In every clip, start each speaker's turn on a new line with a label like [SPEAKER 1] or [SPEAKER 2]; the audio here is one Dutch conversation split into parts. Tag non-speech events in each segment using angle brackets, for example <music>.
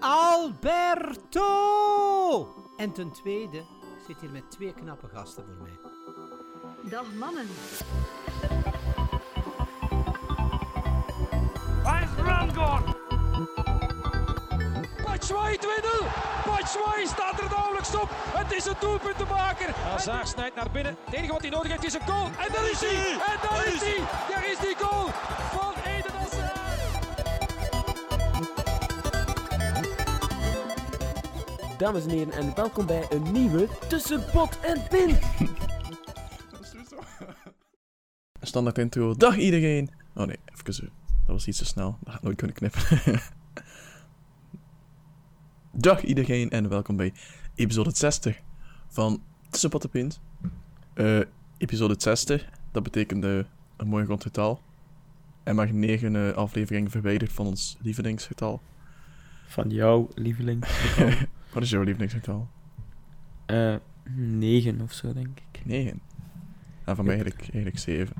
[SPEAKER 1] Alberto! En ten tweede, ik zit hier met twee knappe gasten voor mij.
[SPEAKER 2] Dag mannen.
[SPEAKER 3] Hij is Rangor. Batshuayi 2-0. Batshuayi staat er nauwelijks op. Het is een doelpuntenmaker. Hazard snijdt naar binnen. Het enige wat hij nodig heeft is een goal. En daar is hij. En daar is hij. Daar is die goal van
[SPEAKER 4] Dames en heren, en welkom bij een nieuwe Tussen Pot en Pint. <laughs>
[SPEAKER 5] Standaard intro. Dag iedereen! Oh nee, even zo. Dat was iets te snel. Dat had nooit kunnen knippen. <laughs> Dag iedereen en welkom bij episode 60 van Tussen Pot en Pint. Eh, episode 60, dat betekent eh, een mooi rondgetal. En maar 9 afleveringen verwijderd van ons lievelingsgetal.
[SPEAKER 4] Van jouw lieveling. <laughs>
[SPEAKER 5] Wat is jouw lievelingsgetal?
[SPEAKER 4] Eh, negen of zo, denk ik.
[SPEAKER 5] 9. En van mij
[SPEAKER 4] Yep.
[SPEAKER 5] eigenlijk, eigenlijk 7.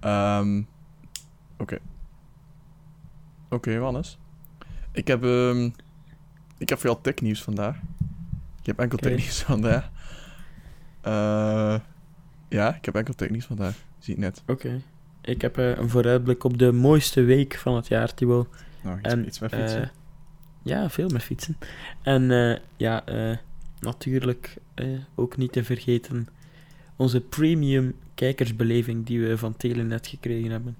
[SPEAKER 5] Ehm Oké. Oké, Wannes. Ik heb, ehm ik heb veel technieuws vandaag. Ik heb enkel
[SPEAKER 4] Oké.
[SPEAKER 5] technieuws <laughs> vandaag. Eh ja, ik heb enkel technieuws vandaag. Zie ik net.
[SPEAKER 4] Oké. Ik heb eh, een vooruitblik op de mooiste week van het jaar, Thibaut.
[SPEAKER 5] Nou, iets,
[SPEAKER 4] En,
[SPEAKER 5] iets met
[SPEAKER 4] eh,
[SPEAKER 5] fietsen.
[SPEAKER 4] Ja, veel met fietsen. En eh, ja, eh, natuurlijk eh, ook niet te vergeten onze premium kijkersbeleving die we van Telenet gekregen hebben.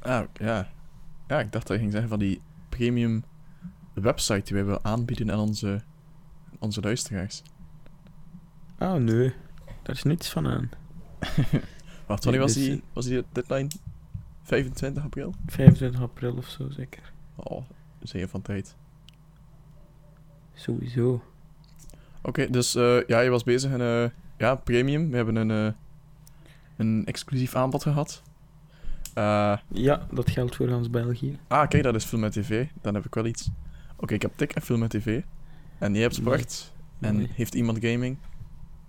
[SPEAKER 5] ah, ja. Ja, ik dacht dat je ging zeggen van die premium website die wij willen aanbieden aan onze, onze luisteraars.
[SPEAKER 4] Oh nee, daar is niets van aan. <laughs>
[SPEAKER 5] Wacht, wanneer was
[SPEAKER 4] dus,
[SPEAKER 5] die, was die deadline? 25 april?
[SPEAKER 4] 25 april of zo zeker.
[SPEAKER 5] Oh, zeer van tijd.
[SPEAKER 4] Sowieso.
[SPEAKER 5] Oké, dus eh, ja, je was bezig en eh, ja, premium. We hebben een, eh, een exclusief aanbod gehad. Eh,
[SPEAKER 4] Ja, dat geldt voor ons België.
[SPEAKER 5] ah, kijk, dat is film met tv. Dan heb ik wel iets. Oké, ik heb tik en film met tv. En jij hebt sport. En
[SPEAKER 4] Mooi.
[SPEAKER 5] heeft iemand gaming?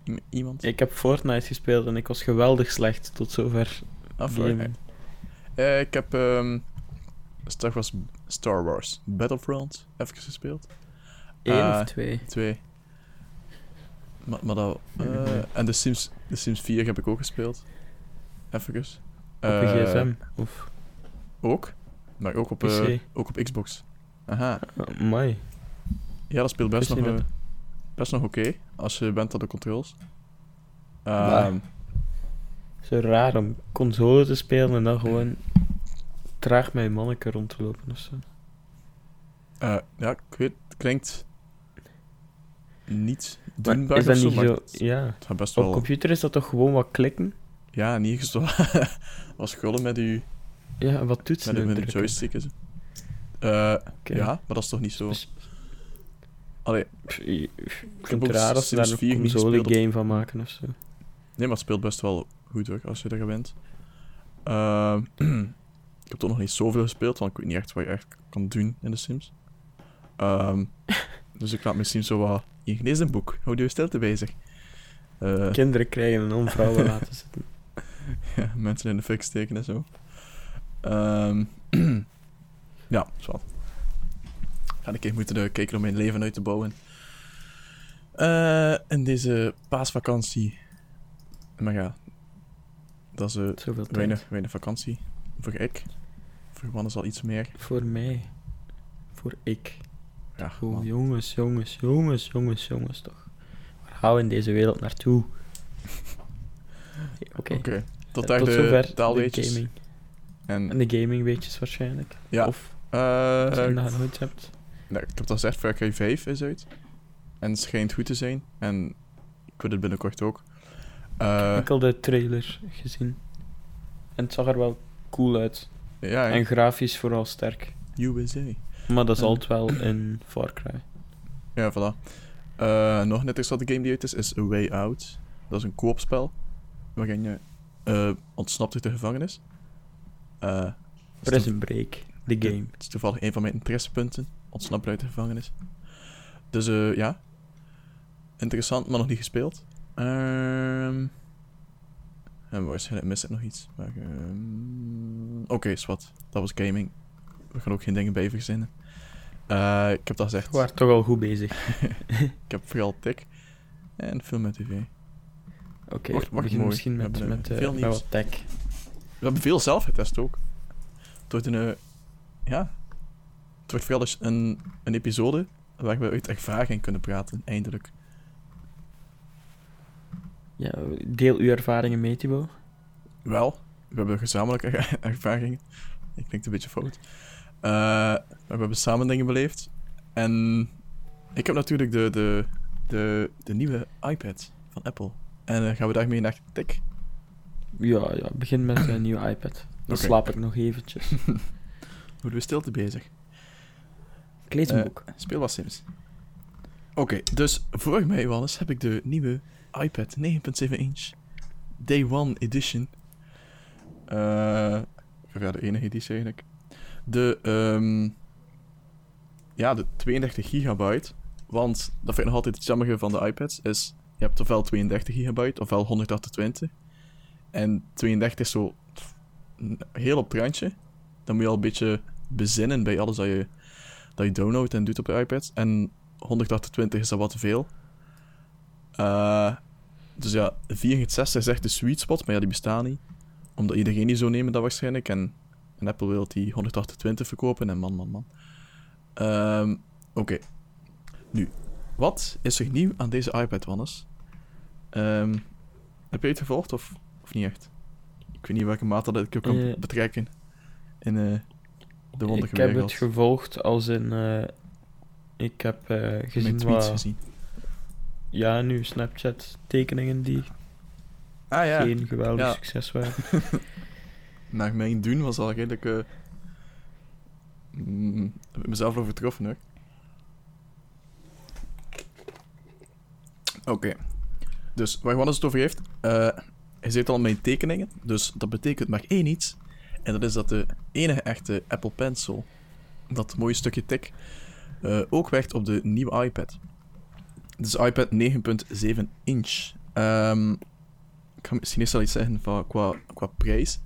[SPEAKER 5] I- iemand?
[SPEAKER 4] Ik heb Fortnite gespeeld en ik was geweldig slecht tot zover.
[SPEAKER 5] Ah. Eh, ik heb ehm, Star, Wars, Star Wars Battlefront even gespeeld.
[SPEAKER 4] Eén
[SPEAKER 5] Eh,
[SPEAKER 4] of twee.
[SPEAKER 5] Twee. Maar, maar dat... eh, en de Sims, de Sims 4 heb ik ook gespeeld. Even.
[SPEAKER 4] Op een gsm. Of
[SPEAKER 5] Ook. Maar ook op, eh, ook op Xbox. Aha.
[SPEAKER 4] Uh, Mai.
[SPEAKER 5] Ja, dat speelt best nog,
[SPEAKER 4] dat?
[SPEAKER 5] eh, best nog oké. als je bent aan de controls.
[SPEAKER 4] Maar-
[SPEAKER 5] Ehm,
[SPEAKER 4] Zo raar om console te spelen en dan gewoon traag met je manneke rond te lopen of zo.
[SPEAKER 5] eh, ja, ik weet, het klinkt niet doenbaar
[SPEAKER 4] is dat
[SPEAKER 5] zo,
[SPEAKER 4] niet zo... Ja. Op
[SPEAKER 5] wel...
[SPEAKER 4] computer is dat toch gewoon wat klikken?
[SPEAKER 5] Ja, niet zo... was scrollen met je,
[SPEAKER 4] Ja, wat toetsen
[SPEAKER 5] met, met joystick. Eh. Ja, maar dat is toch niet zo...
[SPEAKER 4] Dus-
[SPEAKER 5] Allee,
[SPEAKER 4] Ik vind het raar als ze daar
[SPEAKER 5] 4
[SPEAKER 4] een
[SPEAKER 5] niet
[SPEAKER 4] console
[SPEAKER 5] gespeeld op-
[SPEAKER 4] game van maken of zo.
[SPEAKER 5] Nee, maar het speelt best wel goed hoor, als je er bent. Ehm, <clears throat> ik heb toch nog niet zoveel gespeeld, want ik weet niet echt wat je echt kan doen in de Sims. Ehm, <laughs> dus ik laat Sims zo wat... Hier, lees een boek. Houd je stilte bezig. Eh,
[SPEAKER 4] Kinderen krijgen en om vrouwen <laughs> laten zitten.
[SPEAKER 5] ja, mensen in de fik steken en zo. Ehm, <clears throat> ja, zwart. Ga ik keer moeten kijken om mijn leven uit te bouwen. Eh, in deze paasvakantie. Maar ja, dat is eh, weinig, weinig vakantie. Voor ik. Voor Wannes al iets meer.
[SPEAKER 4] Voor mij. Voor ik. Oh,
[SPEAKER 5] man.
[SPEAKER 4] jongens, jongens, jongens, jongens, jongens, toch. Waar gaan we in deze wereld naartoe? <laughs> Oké.
[SPEAKER 5] Tot
[SPEAKER 4] Eh,
[SPEAKER 5] daar
[SPEAKER 4] Tot
[SPEAKER 5] de
[SPEAKER 4] zover de gaming.
[SPEAKER 5] En,
[SPEAKER 4] En de gaming weetjes waarschijnlijk.
[SPEAKER 5] Ja.
[SPEAKER 4] Of
[SPEAKER 5] eh,
[SPEAKER 4] als je dat nooit hebt.
[SPEAKER 5] nee, ik heb al gezegd, Far Cry 5 is uit. En het schijnt goed te zijn. En ik wil het binnenkort ook. Eh,
[SPEAKER 4] Enkel de trailer gezien. En het zag er wel cool uit.
[SPEAKER 5] ja,
[SPEAKER 4] En grafisch vooral sterk.
[SPEAKER 5] USA.
[SPEAKER 4] Maar dat is altijd wel in Far Cry.
[SPEAKER 5] Ja, voilà. Eh, nog een interessante game die uit is, is A Way Out. Dat is een koopspel. Waarin je eh, ontsnapt uit de gevangenis. Eh, het is
[SPEAKER 4] Prison Break, de
[SPEAKER 5] Ja.
[SPEAKER 4] game.
[SPEAKER 5] Het is toevallig een van mijn interessepunten. Ontsnappen uit de gevangenis. Dus eh, ja. Interessant, maar nog niet gespeeld. Ehm en waarschijnlijk mis ik nog iets. Ehm, Oké, zwart. Dat was gaming. We gaan ook geen dingen bij verzinnen. Eh, ik heb dat gezegd.
[SPEAKER 4] We waren toch al goed bezig. <laughs>
[SPEAKER 5] Ik heb vooral tech en film en tv.
[SPEAKER 4] Oké, we beginnen misschien met, met,
[SPEAKER 5] eh,
[SPEAKER 4] eh,
[SPEAKER 5] veel
[SPEAKER 4] met wat tech.
[SPEAKER 5] We hebben veel zelf getest ook. Het wordt een... ja... Het wordt vooral dus een, een episode waar we uit ervaring kunnen praten, eindelijk.
[SPEAKER 4] Ja, deel uw ervaringen mee, Thibaut.
[SPEAKER 5] Wel, we hebben gezamenlijke er- <laughs> ervaringen. Ik klinkt een beetje fout. Eh, we hebben samen dingen beleefd. En ik heb natuurlijk de, de, de, de nieuwe iPad van Apple. En eh, gaan we daarmee naar tech?
[SPEAKER 4] Ja, ja, begin met een nieuwe iPad. Dan slaap ik nog eventjes. <laughs>
[SPEAKER 5] Worden we stilte bezig?
[SPEAKER 4] Ik lees een
[SPEAKER 5] Eh,
[SPEAKER 4] boek.
[SPEAKER 5] Speel wat Sims. Oké, dus voor mij, Wannes, heb ik de nieuwe iPad 9.7 inch Day One Edition. Eh, of ja, de enige editie eigenlijk. De, ehm, ja, de 32 gigabyte. Want dat vind ik nog altijd het jammige van de iPads. Is, je hebt ofwel 32 gigabyte, ofwel 128. En 32 is zo heel op het randje. Dan moet je al een beetje bezinnen bij alles dat je dat je downloadt en doet op de iPad. En 128 is dat wat te veel. Eh, dus ja, 460 is echt de sweet spot, maar ja, die bestaan niet. Omdat iedereen die zou nemen dat waarschijnlijk. En, en Apple wil die 128 verkopen en man, man, man. Ehm, Oké. Nu, wat is er nieuw aan deze iPad, Wannes? Ehm, heb je het gevolgd of, of niet echt? Ik weet niet welke mate dat ik ook kan
[SPEAKER 4] Eh,
[SPEAKER 5] betrekken in eh, de wonderlijke
[SPEAKER 4] ik heb het gevolgd als in... eh, ik heb eh,
[SPEAKER 5] Mijn
[SPEAKER 4] gezien
[SPEAKER 5] tweets
[SPEAKER 4] wat...
[SPEAKER 5] gezien.
[SPEAKER 4] Ja, nu Snapchat-tekeningen die
[SPEAKER 5] Ah ja,
[SPEAKER 4] geen geweldig
[SPEAKER 5] Ja.
[SPEAKER 4] succes waren. <laughs>
[SPEAKER 5] naar mijn doen was al redelijk... eh mm, heb ik mezelf overtroffen, hoor. Oké. Dus waar Wannes het over heeft... eh hij zit al mijn tekeningen, dus dat betekent maar één iets. En dat is dat de enige echte Apple Pencil, dat mooie stukje tech, eh, ook werkt op de nieuwe iPad. Dus iPad 9.7 inch. Ehm, ik ga misschien eerst al iets zeggen qua, qua prijs.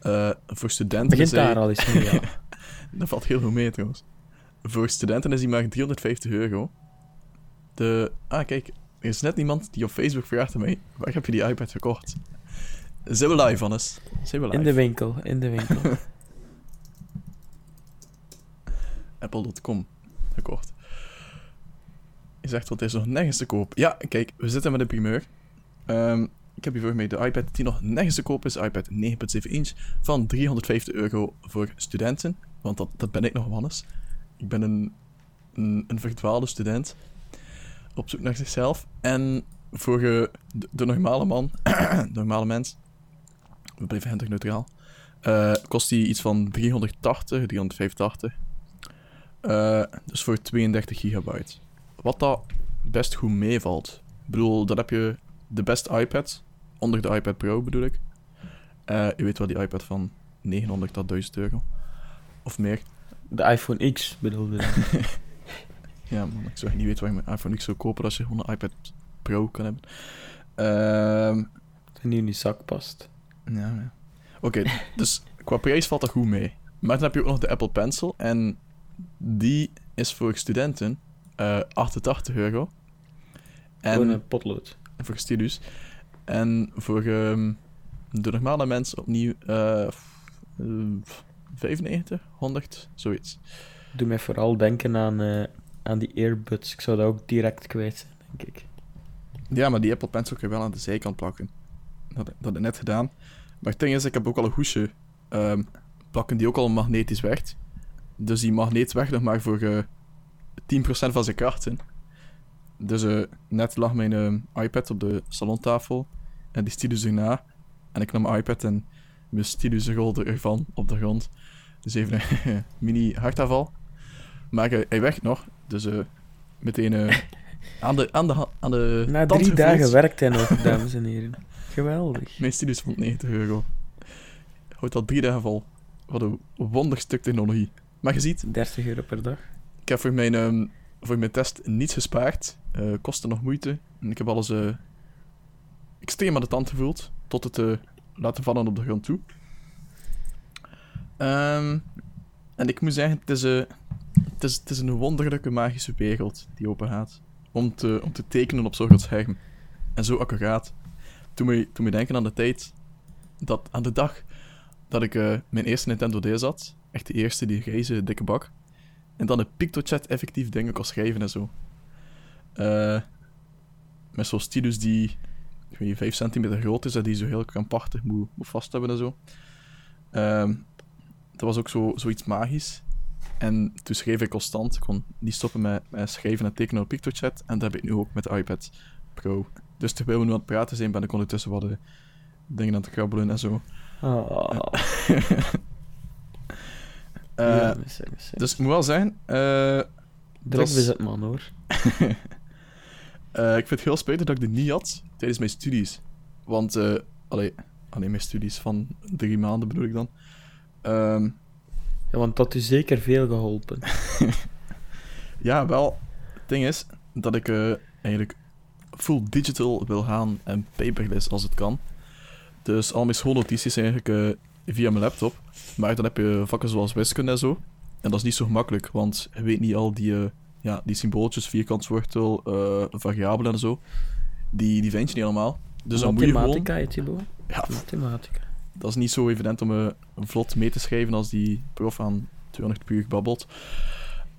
[SPEAKER 5] Eh, voor studenten
[SPEAKER 4] Begint
[SPEAKER 5] hij-
[SPEAKER 4] daar al eens mee, ja. <laughs>
[SPEAKER 5] dat valt heel goed mee trouwens. Voor studenten is die maar 350 euro. De... Ah, kijk. Er is net iemand die op Facebook vraagt aan mij... Waar heb je die iPad gekocht? Zijn we live, Hannes? Zijn we live?
[SPEAKER 4] In de winkel, in de winkel. <laughs>
[SPEAKER 5] Apple.com gekocht. Je zegt, wat is nog nergens te koop? Ja, kijk, we zitten met een primeur. Ehm, ik heb hier voor mij de iPad die nog nergens te koop is. iPad 9.7 inch van 350 euro voor studenten. Want dat, dat ben ik nog, Wannes. Ik ben een, een, een verdwaalde student. Op zoek naar zichzelf. En voor de, normale man, <clears throat> normale mens, we blijven hendig neutraal, eh, kost die iets van 380, 385. Eh, dus voor 32 gigabyte. Wat dat best goed meevalt. Ik bedoel, dan heb je de beste iPad. Onder de iPad Pro bedoel ik. Eh, je weet wel, die iPad van 900 tot 1000 euro. Of meer.
[SPEAKER 4] De iPhone X bedoelde ik. <laughs>
[SPEAKER 5] Ja, man, ik zou niet weten waar je mijn iPhone X zou kopen als je gewoon een iPad Pro kan hebben. Ehm
[SPEAKER 4] Die in die zak past.
[SPEAKER 5] Ja, ja. Oké, dus qua prijs valt dat goed mee. Maar dan heb je ook nog de Apple Pencil. En die is voor studenten eh 88 euro.
[SPEAKER 4] Gewoon
[SPEAKER 5] En
[SPEAKER 4] een potlood.
[SPEAKER 5] voor studus. En voor ehm, de normale mensen opnieuw eh, f- eh, 95, 100, zoiets.
[SPEAKER 4] Doe mij vooral denken aan, eh, aan die earbuds. Ik zou dat ook direct kwijt zijn, denk ik.
[SPEAKER 5] Ja, maar die Apple Pencil kun je wel aan de zijkant plakken. Dat, dat heb ik net gedaan. Maar het ding is, ik heb ook al een hoesje ehm, plakken die ook al magnetisch werkt. Dus die magneet werkt nog maar voor eh 10% van zijn krachten. Dus eh, net lag mijn eh, iPad op de salontafel en die stylus erna. En ik nam mijn iPad en mijn stylus rolde ervan op de grond. Dus even een <laughs> mini hartaanval. Maar eh, hij werkt nog, dus eh, meteen eh, <laughs> aan de, aan de, aan de
[SPEAKER 4] Na drie
[SPEAKER 5] gevoeld.
[SPEAKER 4] dagen werkt hij nog, <laughs> dames en heren. Geweldig.
[SPEAKER 5] Mijn studie vond 90 euro. Houdt al drie dagen vol. Wat een wonderstuk technologie. Maar je ziet,
[SPEAKER 4] 30 euro per dag.
[SPEAKER 5] ik heb voor mijn, ehm, voor mijn test niets gespaard. Eh kostte nog moeite. En ik heb alles extreem aan de tand gevoeld. Tot het eh, laten vallen op de grond toe. Ehm, en ik moet zeggen, het is, eh, het, is, het is een wonderlijke magische wereld die open gaat. Om te, om te tekenen op zo'n groot scherm. En zo accuraat. Toen me, toen me denken aan de tijd, dat, aan de dag dat ik eh, mijn eerste Nintendo DS had. Echt de eerste, die grijze dikke bak. En dan een PictoChat effectief dingen kon schrijven en zo. Met zo'n stylus die, ik weet niet, 5 centimeter groot is en die zo heel krampachtig moet, moet vast hebben en zo. Ehm, dat was ook zo, zoiets magisch. En toen schreef ik constant. Ik kon niet stoppen met, met schrijven en tekenen op PictoChat. En dat heb ik nu ook met de iPad Pro. Dus terwijl we nu aan het praten zijn, ben ik ondertussen wat de dingen aan het krabbelen en zo.
[SPEAKER 4] Oh. <laughs>
[SPEAKER 5] Eh,
[SPEAKER 4] ja, mis, mis,
[SPEAKER 5] dus ik moet wel zeggen... eh,
[SPEAKER 4] Druk
[SPEAKER 5] is-
[SPEAKER 4] bezet, man, hoor. <laughs>
[SPEAKER 5] eh, ik vind het heel spijtig dat ik dit niet had tijdens mijn studies. Want, eh allee, allee, mijn studies van drie maanden bedoel ik dan. Ehm,
[SPEAKER 4] Ja, want dat had u zeker veel geholpen. <laughs>
[SPEAKER 5] Ja, wel. Het ding is dat ik eh, eigenlijk full digital wil gaan en paperless als het kan. Dus al mijn schoolnotities eigenlijk eh, via mijn laptop. Maar dan heb je vakken zoals wiskunde en zo. En dat is niet zo gemakkelijk, want je weet niet al die, ja, die symbooltjes, vierkantswortel, eh variabelen en zo. Die, die vind je niet allemaal. Dus dan moet je gewoon...
[SPEAKER 4] Mathematica, hè, Thibaut?
[SPEAKER 5] Ja,
[SPEAKER 4] Mathematica.
[SPEAKER 5] dat is niet zo evident om eh, vlot mee te schrijven als die prof aan 200 puur babbelt.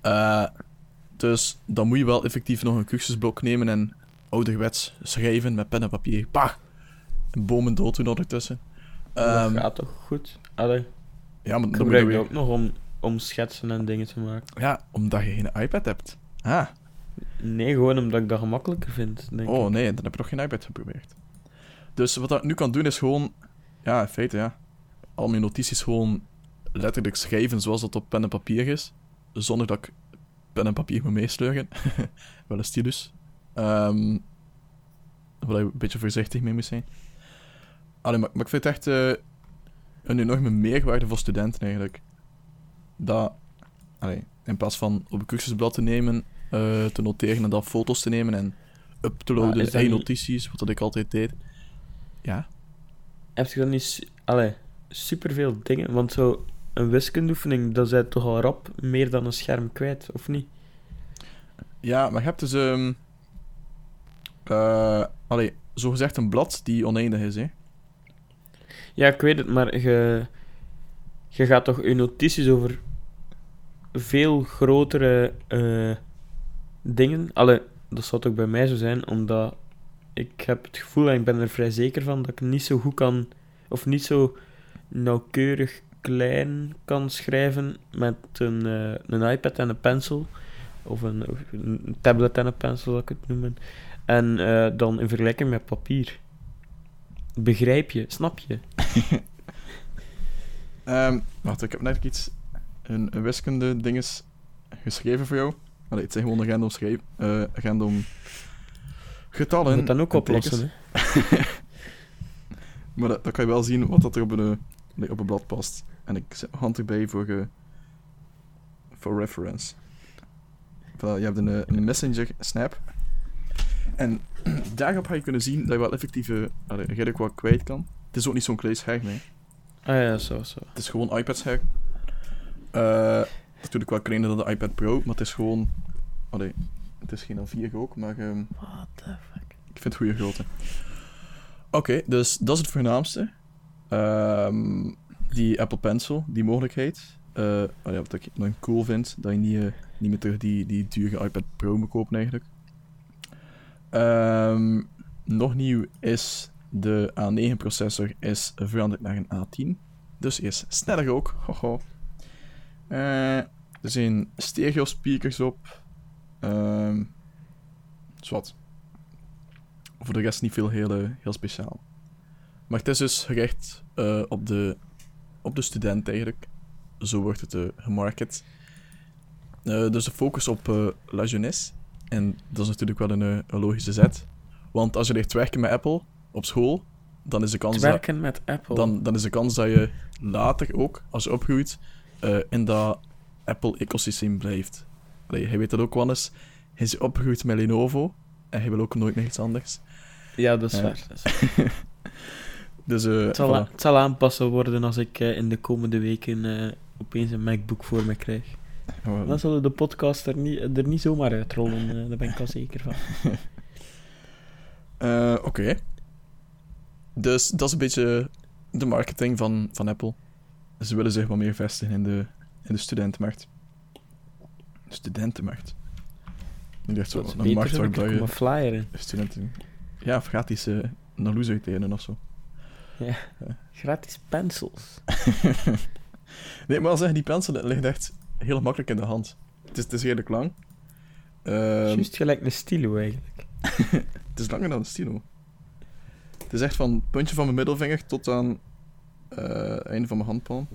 [SPEAKER 5] Eh, dus dan moet je wel effectief nog een cursusblok nemen en ouderwets schrijven met pen en papier. Pah! En bomen dood doen ondertussen. Ehm,
[SPEAKER 4] dat gaat toch goed? Allee,
[SPEAKER 5] ja, maar dan moet je
[SPEAKER 4] ook nog om, om schetsen en dingen te maken.
[SPEAKER 5] Ja, omdat je geen iPad hebt. Ah,
[SPEAKER 4] Nee, gewoon omdat ik dat gemakkelijker vind, denk
[SPEAKER 5] oh
[SPEAKER 4] ik.
[SPEAKER 5] nee, dan heb je nog geen iPad geprobeerd. Dus wat ik nu kan doen is gewoon, ja, in feite ja, al mijn notities gewoon letterlijk schrijven zoals dat op pen en papier is, zonder dat ik pen en papier moet meesleuren. <laughs> Wel een stylus. Ehm waar je een beetje voorzichtig mee moet zijn. Allee, maar, maar ik vind het echt eh, een enorme meerwaarde voor studenten eigenlijk. Dat, allee, in plaats van op een cursusblad te nemen, eh, te noteren en dan foto's te nemen en up te loaden in notities, wat dat ik altijd deed. Ja.
[SPEAKER 4] Heb je dan niet... Allee, superveel dingen? Want zo, een wiskundeoefening, dat is toch al rap meer dan een scherm kwijt, of niet?
[SPEAKER 5] Ja, maar je hebt dus... ehm eh, allee, zogezegd een blad die oneindig is, hè.
[SPEAKER 4] Ja, ik weet het, maar je, je gaat toch je notities over veel grotere eh, dingen. Allee, dat zou toch bij mij zo zijn, omdat ik heb het gevoel, en ik ben er vrij zeker van, dat ik niet zo goed kan, of niet zo nauwkeurig klein kan schrijven met een, eh, een iPad en een pencil. Of een, tablet en een pencil, zou ik het noemen. En eh, dan in vergelijking met papier. Begrijp je? Snap je? <laughs>
[SPEAKER 5] Ehm, wacht, ik heb net iets... Een, een wiskunde dinges geschreven voor jou. Allee, het zijn gewoon random, schrijf, eh random getallen.
[SPEAKER 4] Je moet dan ook
[SPEAKER 5] en
[SPEAKER 4] oplossen? <laughs>
[SPEAKER 5] Maar dat, dan kan je wel zien wat dat er op een, nee, op een blad past. En ik zet mijn hand erbij voor, eh, voor reference. Voilà, je hebt een, eh, een messenger snap. En <clears throat> daarop ga je kunnen zien dat je wel effectief eh, allee, redelijk wat kwijt kan. Het is ook niet zo'n klein scherm, hè.
[SPEAKER 4] Ah ja, zo, zo.
[SPEAKER 5] Het is gewoon iPad-scherm. Eh, natuurlijk wel kleiner dan de iPad Pro, maar het is gewoon... Allee, het is geen A4 ook, maar ehm,
[SPEAKER 4] What the fuck?
[SPEAKER 5] ik vind het goede grootte. Oké, dus dat is het voornaamste. Ehm, die Apple Pencil, die mogelijkheid. Eh, oh ja, wat ik nog cool vind, dat je niet, eh, niet meer terug die, die dure iPad Pro moet kopen eigenlijk. Ehm, nog nieuw is de A9-processor is veranderd naar een A10. Dus is sneller ook. Hoho. Eh, er zijn stereo speakers op. Ehm zwart. Voor de rest niet veel heel, eh, heel speciaal. Maar het is dus gericht eh, op, de, op de student eigenlijk. Zo wordt het eh, gemarket. Dus de focus op La Jeunesse. En dat is natuurlijk wel een, een logische zet. Want als je te werken met Apple op school, dan is de kans
[SPEAKER 4] Het
[SPEAKER 5] dat
[SPEAKER 4] werken met Apple.
[SPEAKER 5] dan, dan is de kans dat je later ook, als je opgroeit, eh, in dat Apple-ecosysteem blijft. Allee, hij weet dat ook wel eens. Hij is opgegroeid met Lenovo en hij wil ook nooit meer iets anders.
[SPEAKER 4] Ja, dat is
[SPEAKER 5] Ja.
[SPEAKER 4] waar. dat is waar. <laughs>
[SPEAKER 5] Dus eh,
[SPEAKER 4] Het, zal,
[SPEAKER 5] voilà.
[SPEAKER 4] het zal aanpassen worden als ik eh, in de komende weken eh, opeens een MacBook voor me krijg. Dan zullen de podcast er niet, er niet zomaar uitrollen, eh, daar ben ik al zeker van. <laughs>
[SPEAKER 5] Eh, Oké. Dus dat is een beetje de marketing van, van Apple. Ze willen zich wat meer vestigen in de, in de studentenmarkt. Studentenmarkt. Ik dacht zo, een markt waar je
[SPEAKER 4] een flyer in.
[SPEAKER 5] studenten... Ja, of gratis uh, Naloes uitdelen of zo.
[SPEAKER 4] Gratis pencils. <laughs>
[SPEAKER 5] nee, maar al zeggen, die pencil dat ligt echt heel makkelijk in de hand. Het is, het is redelijk lang. Ehm,
[SPEAKER 4] Juist gelijk een stilo eigenlijk. <laughs>
[SPEAKER 5] het is langer dan een stilo. Het is echt van het puntje van mijn middelvinger tot aan eh, einde van mijn handpalm.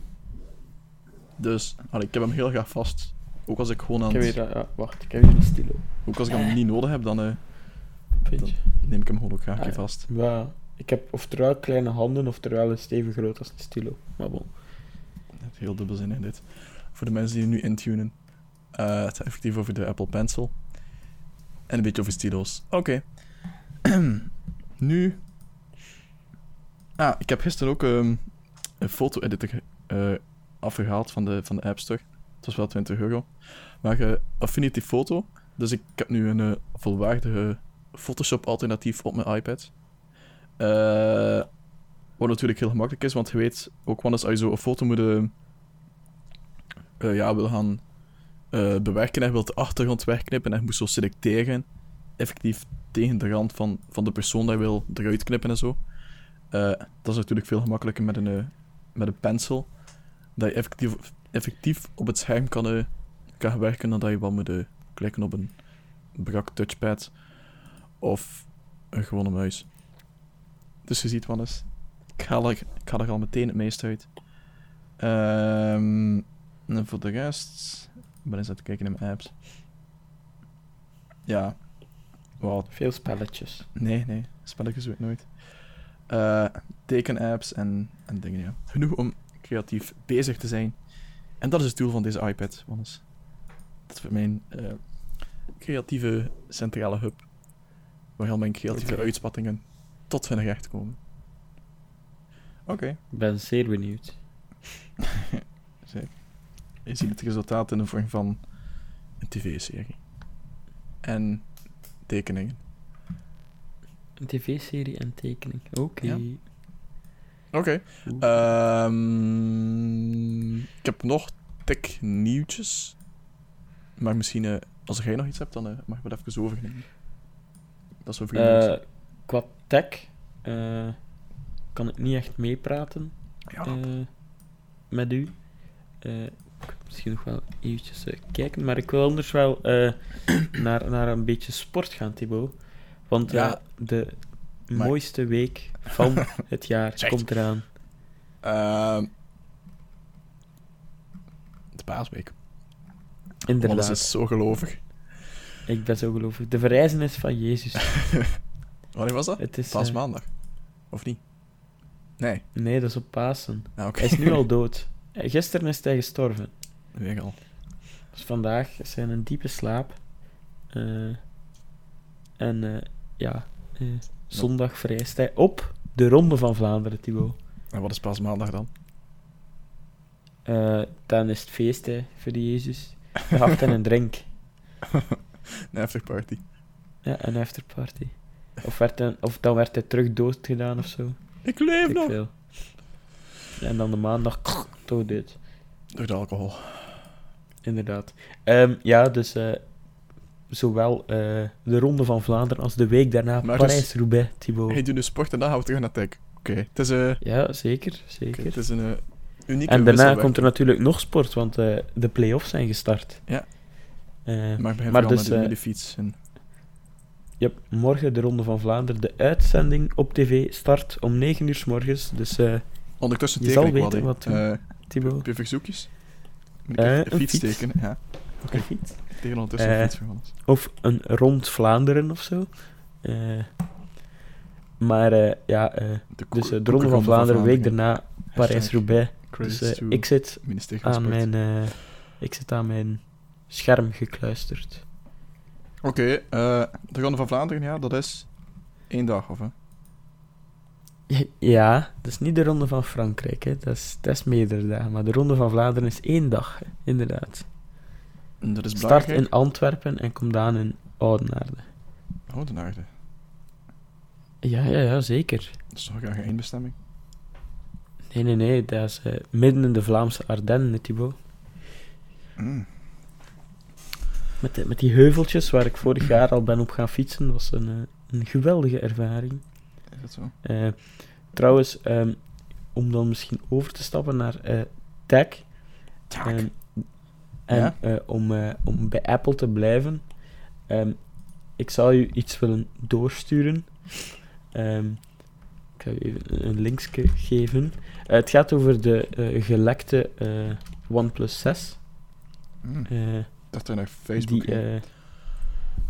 [SPEAKER 5] Dus, allee, ik heb hem heel graag vast. Ook als ik gewoon aan
[SPEAKER 4] Ik heb
[SPEAKER 5] het-
[SPEAKER 4] hier, wacht, ik heb hier een stilo.
[SPEAKER 5] ook als ik hem niet nodig heb, dan eh,
[SPEAKER 4] Vind je?
[SPEAKER 5] neem ik hem gewoon ook graag
[SPEAKER 4] Ah, ja.
[SPEAKER 5] vast.
[SPEAKER 4] Ja, ik heb oftewel kleine handen, oftewel een stevig groot als een stilo. Maar bon.
[SPEAKER 5] Het heel dubbel zin in dit. Voor de mensen die nu intunen. eh het gaat effectief over de Apple Pencil. En een beetje over stilo's. Oké. <clears throat> nu. Ah, ik heb gisteren ook ehm, een foto-editor eh, afgehaald van de, van de App Store. Het was wel 20 euro. Maar eh, Affinity Photo. Dus ik heb nu een eh, volwaardige Photoshop-alternatief op mijn iPad. Wat natuurlijk heel gemakkelijk is, want je weet ook eens als je zo een foto moet ja, wil gaan bewerken en je wilt de achtergrond wegknippen en je moet zo selecteren, effectief tegen de rand van, van de persoon dat je wil eruit knippen en zo. Dat is natuurlijk veel gemakkelijker met een, met een pencil, dat je effectief, effectief op het scherm kan, eh, kan werken dan dat je wel moet eh, klikken op een brak touchpad of een gewone muis. Dus je ziet wel eens. Ik ga er, ik ga er al meteen het meest uit. Ehm, en voor de rest... Ik ben eens aan het kijken in mijn apps. Ja. Wat?
[SPEAKER 4] Veel spelletjes.
[SPEAKER 5] Nee, nee. Spelletjes doe ik nooit. Eh teken-apps en, en dingen, ja. Genoeg om creatief bezig te zijn. En dat is het doel van deze iPad, Wannes. Dat is mijn eh, creatieve centrale hub. Waar al mijn creatieve uitspattingen tot hun recht komen. Oké.
[SPEAKER 4] Ik ben zeer benieuwd. <laughs>
[SPEAKER 5] Zeker. Je ziet het resultaat in de vorm van een tv-serie. En tekeningen.
[SPEAKER 4] Een tv-serie en tekening. Oké.
[SPEAKER 5] Ja. Oké. Ehm, ik heb nog tech nieuwtjes. Maar misschien, eh, als jij nog iets hebt, dan eh, mag je het even overnemen. Dat is over
[SPEAKER 4] Eh,
[SPEAKER 5] nieuws.
[SPEAKER 4] qua tech eh, kan ik niet echt meepraten
[SPEAKER 5] Ja.
[SPEAKER 4] eh, met u. Eh, ik misschien nog wel eventjes eh, kijken, maar ik wil anders wel eh, <clears throat> naar, naar een beetje sport gaan, Thibaut. Want eh,
[SPEAKER 5] Ja.
[SPEAKER 4] de
[SPEAKER 5] Maar-
[SPEAKER 4] mooiste week van <laughs> het jaar komt eraan.
[SPEAKER 5] Ehm, de paasweek.
[SPEAKER 4] Inderdaad,
[SPEAKER 5] Alles is zo gelovig.
[SPEAKER 4] ik ben zo gelovig. De verrijzenis van Jezus. <laughs>
[SPEAKER 5] Wanneer was dat?
[SPEAKER 4] Het is, eh,
[SPEAKER 5] Paasmaandag. Of niet? Nee.
[SPEAKER 4] nee, dat is op Pasen.
[SPEAKER 5] Oké.
[SPEAKER 4] Hij is nu <laughs> al dood. Eh, Gisteren is hij gestorven.
[SPEAKER 5] Weer al.
[SPEAKER 4] Dus vandaag is hij in een diepe slaap. Eh, en eh, ja, eh, zondag verrijst hij op de Ronde van Vlaanderen, Thibaut.
[SPEAKER 5] En wat is paasmaandag dan?
[SPEAKER 4] Eh, dan is het feest hè, voor die Jezus. <laughs> Had en een drink. <laughs>
[SPEAKER 5] Een afterparty.
[SPEAKER 4] Ja, een afterparty. Of, werd of dan werd hij terug doodgedaan of zo.
[SPEAKER 5] Ik leef
[SPEAKER 4] Weet ik
[SPEAKER 5] nog!
[SPEAKER 4] veel. En dan de maandag toch dood.
[SPEAKER 5] Door de alcohol.
[SPEAKER 4] Inderdaad. Ehm, ja, dus eh, zowel eh, de Ronde van Vlaanderen als de week daarna
[SPEAKER 5] dus-
[SPEAKER 4] Parijs-Roubaix, Thibaut.
[SPEAKER 5] Hij doet nu sport en dan gaan we terug naar tech. Oké, het is, eh,
[SPEAKER 4] Ja, zeker.
[SPEAKER 5] oké,
[SPEAKER 4] zeker.
[SPEAKER 5] het is een eh, unieke
[SPEAKER 4] En daarna komt er natuurlijk nog sport, want de play-offs zijn gestart.
[SPEAKER 5] Ja. Maar begin
[SPEAKER 4] Maar dus,
[SPEAKER 5] met, de, de fiets. En,
[SPEAKER 4] morgen de Ronde van Vlaanderen. De uitzending op tv start om 9 uur s morgens. Dus
[SPEAKER 5] ondertussen
[SPEAKER 4] je zal
[SPEAKER 5] wat,
[SPEAKER 4] weten wat.
[SPEAKER 5] Eh,
[SPEAKER 4] Thibaut,
[SPEAKER 5] heb je verzoekjes? Moet ik
[SPEAKER 4] een
[SPEAKER 5] fiets
[SPEAKER 4] fiets.
[SPEAKER 5] tekenen? Ja,
[SPEAKER 4] een fiets.
[SPEAKER 5] Tegen ondertussen
[SPEAKER 4] Eh. Of een rond Vlaanderen of zo. Eh, maar eh, ja,
[SPEAKER 5] De
[SPEAKER 4] dus de Ronde van Vlaanderen, week daarna Parijs-Roubaix. Dus ik zit aan mijn, ik zit aan mijn scherm gekluisterd.
[SPEAKER 5] Oké, de Ronde van Vlaanderen, ja, dat is één dag, of hè?
[SPEAKER 4] Ja, dat is niet de Ronde van Frankrijk, hè. Dat, is, dat is meerdere dagen. Maar de Ronde van Vlaanderen is één dag, hè. inderdaad.
[SPEAKER 5] Dat is
[SPEAKER 4] Start in Antwerpen en komt aan in Oudenaarde.
[SPEAKER 5] Oh, de aarde.
[SPEAKER 4] Ja, ja, ja, zeker.
[SPEAKER 5] Dat is toch graag een eindbestemming?
[SPEAKER 4] Nee, nee, nee, dat is eh, midden in de Vlaamse Ardennen, Thibaut.
[SPEAKER 5] Mm.
[SPEAKER 4] Met, de- met die heuveltjes waar ik vorig jaar al ben op gaan fietsen, was een, eh, een geweldige ervaring.
[SPEAKER 5] Is dat zo?
[SPEAKER 4] Eh, trouwens, ehm, om dan misschien over te stappen naar eh tech. ehm, en
[SPEAKER 5] Ja?
[SPEAKER 4] eh, om, eh, om bij Apple te blijven. ehm, ik zal u iets willen doorsturen. Ehm, ik ga u even een linkje geven. Eh, het gaat over de gelekte eh, OnePlus 6.
[SPEAKER 5] Mm. Dat er naar Facebook
[SPEAKER 4] die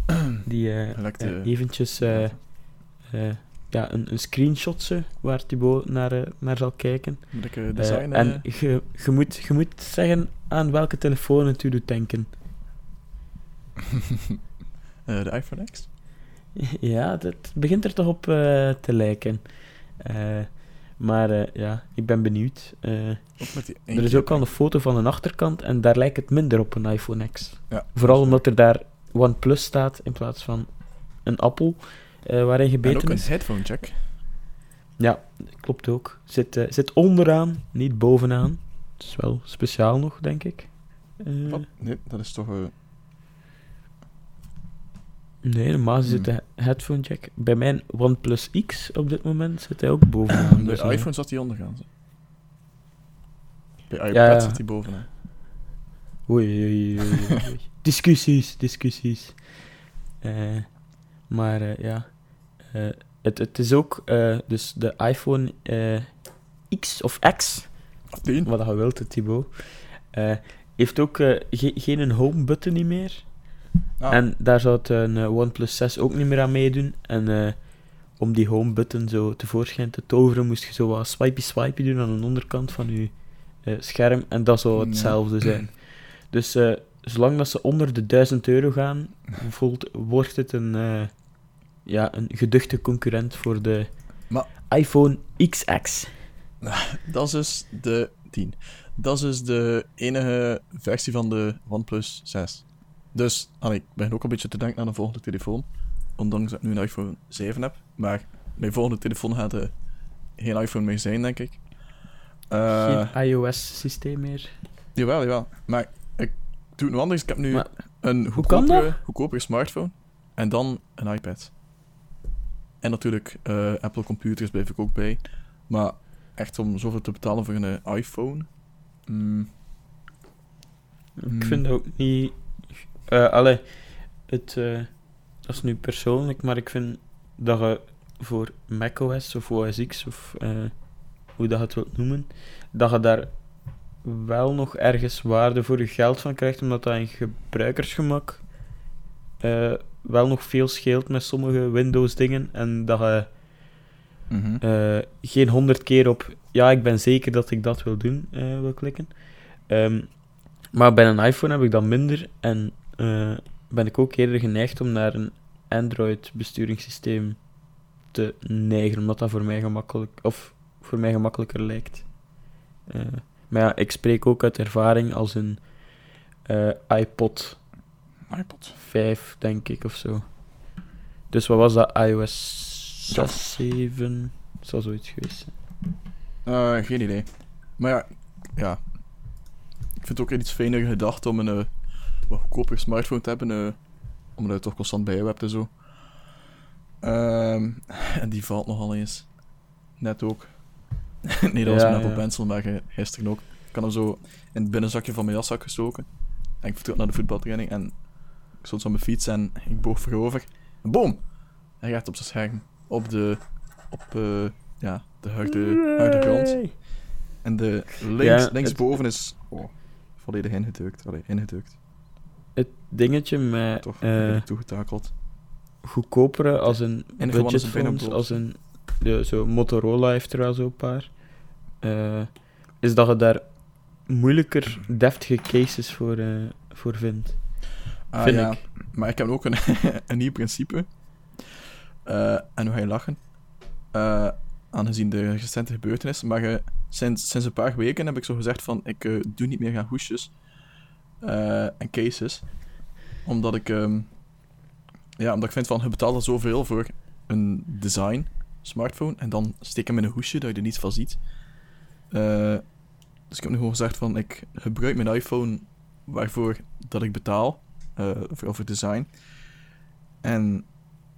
[SPEAKER 4] <clears throat> die
[SPEAKER 5] Gelekte-
[SPEAKER 4] eventjes ja, een, een screenshotje waar Thibaut naar, eh, naar zal kijken.
[SPEAKER 5] Moet ik design... eh,
[SPEAKER 4] en je, moet, je moet zeggen aan welke telefoon het u doet denken. <laughs>
[SPEAKER 5] de iPhone X? <laughs>
[SPEAKER 4] ja, dat begint er toch op te lijken. Maar ja, ik ben benieuwd. Er is ook al een foto van een achterkant en daar lijkt het minder op een iPhone X.
[SPEAKER 5] Ja,
[SPEAKER 4] Vooral omdat er daar OnePlus staat in plaats van een appel eh, waarin
[SPEAKER 5] En
[SPEAKER 4] gebeten
[SPEAKER 5] ook een
[SPEAKER 4] is.
[SPEAKER 5] headphone check.
[SPEAKER 4] Ja, klopt ook. Zit, eh, zit onderaan, niet bovenaan. Dat is wel speciaal nog, denk ik. Eh,
[SPEAKER 5] Wat? Nee, dat is toch...
[SPEAKER 4] nee, normaal zit
[SPEAKER 5] Hmm.
[SPEAKER 4] de headphone jack. Bij mijn OnePlus X op dit moment zit hij ook bovenaan.
[SPEAKER 5] bij
[SPEAKER 4] dus,
[SPEAKER 5] iPhone zat die ondergaan. Bij iPad
[SPEAKER 4] Ja, ja.
[SPEAKER 5] zit die bovenaan.
[SPEAKER 4] Oei, oei, oei, <laughs> discussies, discussies. Eh, maar ja, Eh, het, het is ook eh, dus de iPhone eh, X of X, wat je wilt, Thibaut, heeft ook ge- geen home button niet meer.
[SPEAKER 5] Ah,
[SPEAKER 4] En daar zou het een OnePlus 6 ook niet meer aan meedoen. En om die home button zo tevoorschijn te toveren, moest je zo wat swipey swipey doen aan de onderkant van je scherm. En dat zou hetzelfde zijn. Dus zolang dat ze onder de 1000 euro gaan, voelt, wordt het een, ja, een geduchte concurrent voor de
[SPEAKER 5] Maar-
[SPEAKER 4] iPhone XX. <laughs>
[SPEAKER 5] Dat is dus de 10. Dat is dus de enige versie van de OnePlus 6. Dus, allee, ik begin ook een beetje te denken aan een volgende telefoon. Ondanks dat ik nu een iPhone 7 heb. Maar mijn volgende telefoon gaat eh, geen iPhone meer zijn, denk ik. Eh,
[SPEAKER 4] Geen iOS-systeem meer.
[SPEAKER 5] Jawel, jawel. Maar ik doe het nu anders. Ik heb nu
[SPEAKER 4] Maar
[SPEAKER 5] een goedkopere, goedkopere smartphone. En dan een iPad. En natuurlijk, eh, Apple computers blijf ik ook bij. Maar echt om zoveel te betalen voor een iPhone... mm,
[SPEAKER 4] Ik
[SPEAKER 5] Hmm.
[SPEAKER 4] vind ook niet. eh allee, het, eh, dat is nu persoonlijk, maar ik vind dat je voor macOS of OS X of hoe dat je het wilt noemen, dat je daar wel nog ergens waarde voor je geld van krijgt, omdat dat in gebruikersgemak eh, wel nog veel scheelt met sommige Windows-dingen en dat je
[SPEAKER 5] mhm.
[SPEAKER 4] eh, geen honderd keer op ja, ik ben zeker dat ik dat wil doen, eh, wil klikken. Ehm, maar bij een iPhone heb ik dat minder en eh, ben ik ook eerder geneigd om naar een Android besturingssysteem te neigen, omdat dat voor mij gemakkelijk of voor mij gemakkelijker lijkt. Eh, maar ja, ik spreek ook uit ervaring als een eh, iPod
[SPEAKER 5] iPod.
[SPEAKER 4] 5, denk ik, of zo. Dus wat was dat? iOS
[SPEAKER 5] Ja.
[SPEAKER 4] 6, 7? Het zal zoiets geweest zijn.
[SPEAKER 5] Eh, geen idee. Maar ja, ja. Ik vind het ook iets fijner gedacht om een eh, wat goedkoper smartphone te hebben. eh, omdat je toch constant bij je hebt en zo. Ehm, en die valt nogal eens. Net ook. <laughs> nee, dat was
[SPEAKER 4] Ja,
[SPEAKER 5] een Apple
[SPEAKER 4] ja.
[SPEAKER 5] Pencil, maar gisteren ook. Ik had hem zo in het binnenzakje van mijn jaszak gestoken. En ik vertrok naar de voetbaltraining en ik stond zo op mijn fiets en ik boog voorover. En boom! Hij gaat op zijn scherm. Op de... Op eh, ja, de harde, harde grond. En de links,
[SPEAKER 4] Ja,
[SPEAKER 5] linksboven is oh, volledig ingedrukt. Allee, ingedrukt.
[SPEAKER 4] Het dingetje met
[SPEAKER 5] Toch
[SPEAKER 4] eh,
[SPEAKER 5] toegetakeld.
[SPEAKER 4] goedkopere als een
[SPEAKER 5] een
[SPEAKER 4] als een ja, zo Motorola heeft er al zo'n paar, eh, is dat je daar moeilijker deftige cases voor, eh, voor vindt.
[SPEAKER 5] Ah,
[SPEAKER 4] vind
[SPEAKER 5] ja.
[SPEAKER 4] ik.
[SPEAKER 5] Maar ik heb ook een, <laughs> een nieuw principe. Eh, en hoe ga je lachen? Eh, aangezien de recente gebeurtenis. Maar sinds, sinds een paar weken heb ik zo gezegd van... Ik eh, doe niet meer gaan hoesjes. en cases. Omdat ik, ehm, ja, omdat ik vind van, je betaalt al zoveel voor een design smartphone en dan steek hem in een hoesje dat je er niets van ziet. Dus ik heb nu gewoon gezegd van, ik gebruik mijn iPhone waarvoor dat ik betaal, eh, voor design. En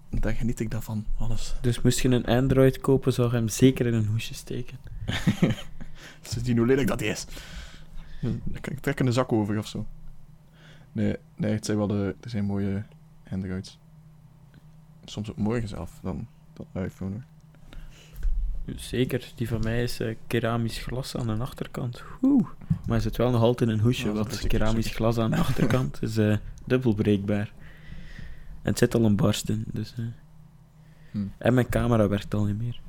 [SPEAKER 5] daar geniet ik daarvan, alles. <laughs>
[SPEAKER 4] Dus moest je een Android kopen, zou je hem zeker in een hoesje steken. <laughs>
[SPEAKER 5] Ze zien hoe lelijk dat is. Ik ik trek een zak over of zo. Nee, nee het zijn wel de, er zijn mooie Androids. Soms ook mooier zelf dan, dan iPhone. hoor.
[SPEAKER 4] Zeker, die van mij is eh, keramisch glas aan de achterkant. Oeh. Maar er zit wel nog altijd in een hoesje,
[SPEAKER 5] Ja,
[SPEAKER 4] want
[SPEAKER 5] is
[SPEAKER 4] keramisch
[SPEAKER 5] zeker.
[SPEAKER 4] glas aan de achterkant is eh, dubbel breekbaar. En het zit al een barst in, dus... eh.
[SPEAKER 5] Hm.
[SPEAKER 4] En mijn camera werkt al niet meer.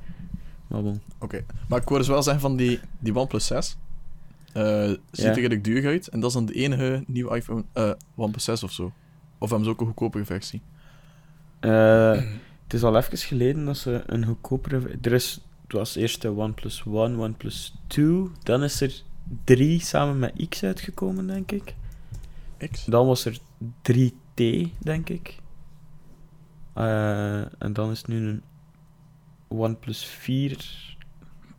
[SPEAKER 4] Maar bon.
[SPEAKER 5] Oké, maar ik wil dus wel zeggen van die, die OnePlus 6. eh ziet
[SPEAKER 4] Ja.
[SPEAKER 5] er redelijk duur uit. En dat is dan de enige nieuwe iPhone, eh OnePlus 6 of zo. Of hebben ze ook een goedkopere versie?
[SPEAKER 4] Eh, het is al even geleden dat ze een goedkopere... Er is... Het was eerst de OnePlus One, OnePlus 2. Dan is er 3 samen met X uitgekomen, denk ik.
[SPEAKER 5] X?
[SPEAKER 4] Dan was er 3T, denk ik. Eh, en dan is nu een OnePlus 4,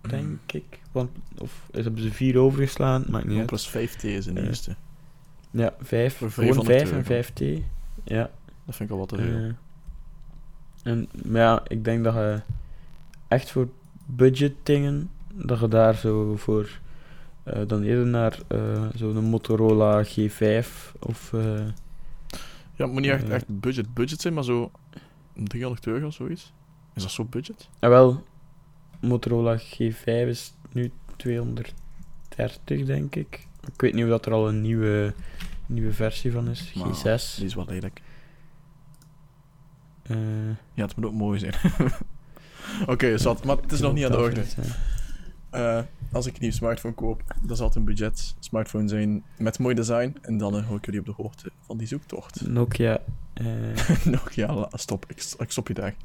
[SPEAKER 4] denk ik. One, of is- hebben ze 4 overgeslaan? Maakt niet uit.
[SPEAKER 5] OnePlus 5T is de
[SPEAKER 4] Eh,
[SPEAKER 5] eerste.
[SPEAKER 4] Ja, 5.
[SPEAKER 5] Voor
[SPEAKER 4] Gewoon
[SPEAKER 5] 500
[SPEAKER 4] 5 en 5T. Ja.
[SPEAKER 5] Dat vind ik al wat te veel.
[SPEAKER 4] eh, en, maar ja, ik denk dat je echt voor budget dingen, dat je daar zo voor eh, dan eerder naar eh, zo'n Motorola G5 of... eh,
[SPEAKER 5] ja, het moet niet echt, echt budget budget zijn, maar zo 300 euro of zoiets. Is dat zo budget?
[SPEAKER 4] Ah, wel, Motorola G5 is nu 230, denk ik. Ik weet niet of dat er al een nieuwe, nieuwe versie van is.
[SPEAKER 5] Maar
[SPEAKER 4] G6.
[SPEAKER 5] Die is wel lelijk. Ja, het moet ook mooi zijn. <laughs> Oké, zat. Maar het is nog niet aan de orde. Eh, als ik een nieuw smartphone koop, dan zal het een budget smartphone zijn met mooi design. En dan eh, hou ik jullie op de hoogte van die zoektocht. <laughs>
[SPEAKER 4] Nokia. eh,
[SPEAKER 5] nog, ja, la- stop. Ik, ik stop je daar.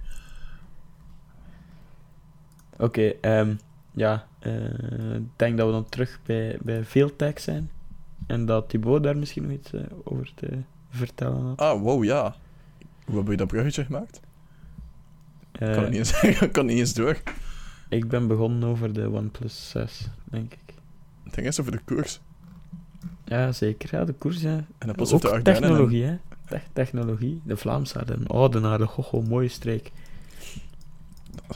[SPEAKER 4] Oké, ehm, ja. eh, Ik denk dat we dan terug bij, bij Veeltech zijn. En dat Thibaut daar misschien nog iets eh, over te vertellen had.
[SPEAKER 5] Ah, wow, ja. Hoe heb je dat bruggetje gemaakt? Ik kan niet eens, <laughs> kan niet eens door.
[SPEAKER 4] ik ben begonnen over de OnePlus 6, denk ik.
[SPEAKER 5] Ging eens over de koers.
[SPEAKER 4] Ja, zeker. Ja, de koers, ja.
[SPEAKER 5] En pas
[SPEAKER 4] Ook
[SPEAKER 5] op de Ardennen. en-
[SPEAKER 4] technologie, hè. Te- technologie. De Vlaamsaren, Oudenaarde, gogo, mooie streek.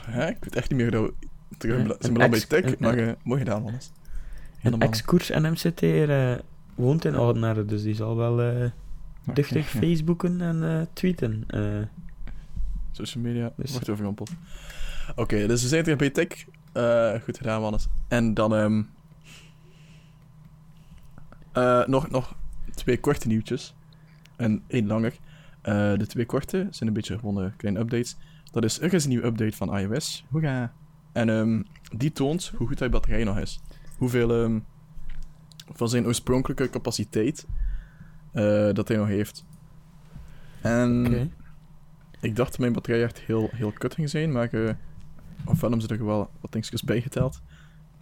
[SPEAKER 5] Hè? Ik weet echt niet meer dat we terug
[SPEAKER 4] Ja,
[SPEAKER 5] zijn beland bij tech,
[SPEAKER 4] een-
[SPEAKER 5] maar eh, mooi gedaan, man.
[SPEAKER 4] Een ex-koers en MCT eh, woont in Oudenaarde, dus die zal wel eh duchtig Facebooken en tweeten.
[SPEAKER 5] Social media
[SPEAKER 4] Dus-
[SPEAKER 5] wordt. Oké, dus we zijn terug bij tech. Eh, goed gedaan, Wannes. En dan ehm, eh, nog, nog twee korte nieuwtjes. En één langer. Eh, de twee korte zijn een beetje gewone kleine updates. Dat is, er is een nieuwe update van iOS. Hoera! En ehm, die toont hoe goed hij batterij nog is. Hoeveel ehm, van zijn oorspronkelijke capaciteit dat hij nog heeft. En. Ik dacht dat mijn batterij echt heel, heel kut ging zijn, maar eh ofwel hebben ze er wel wat dingetjes bijgeteld.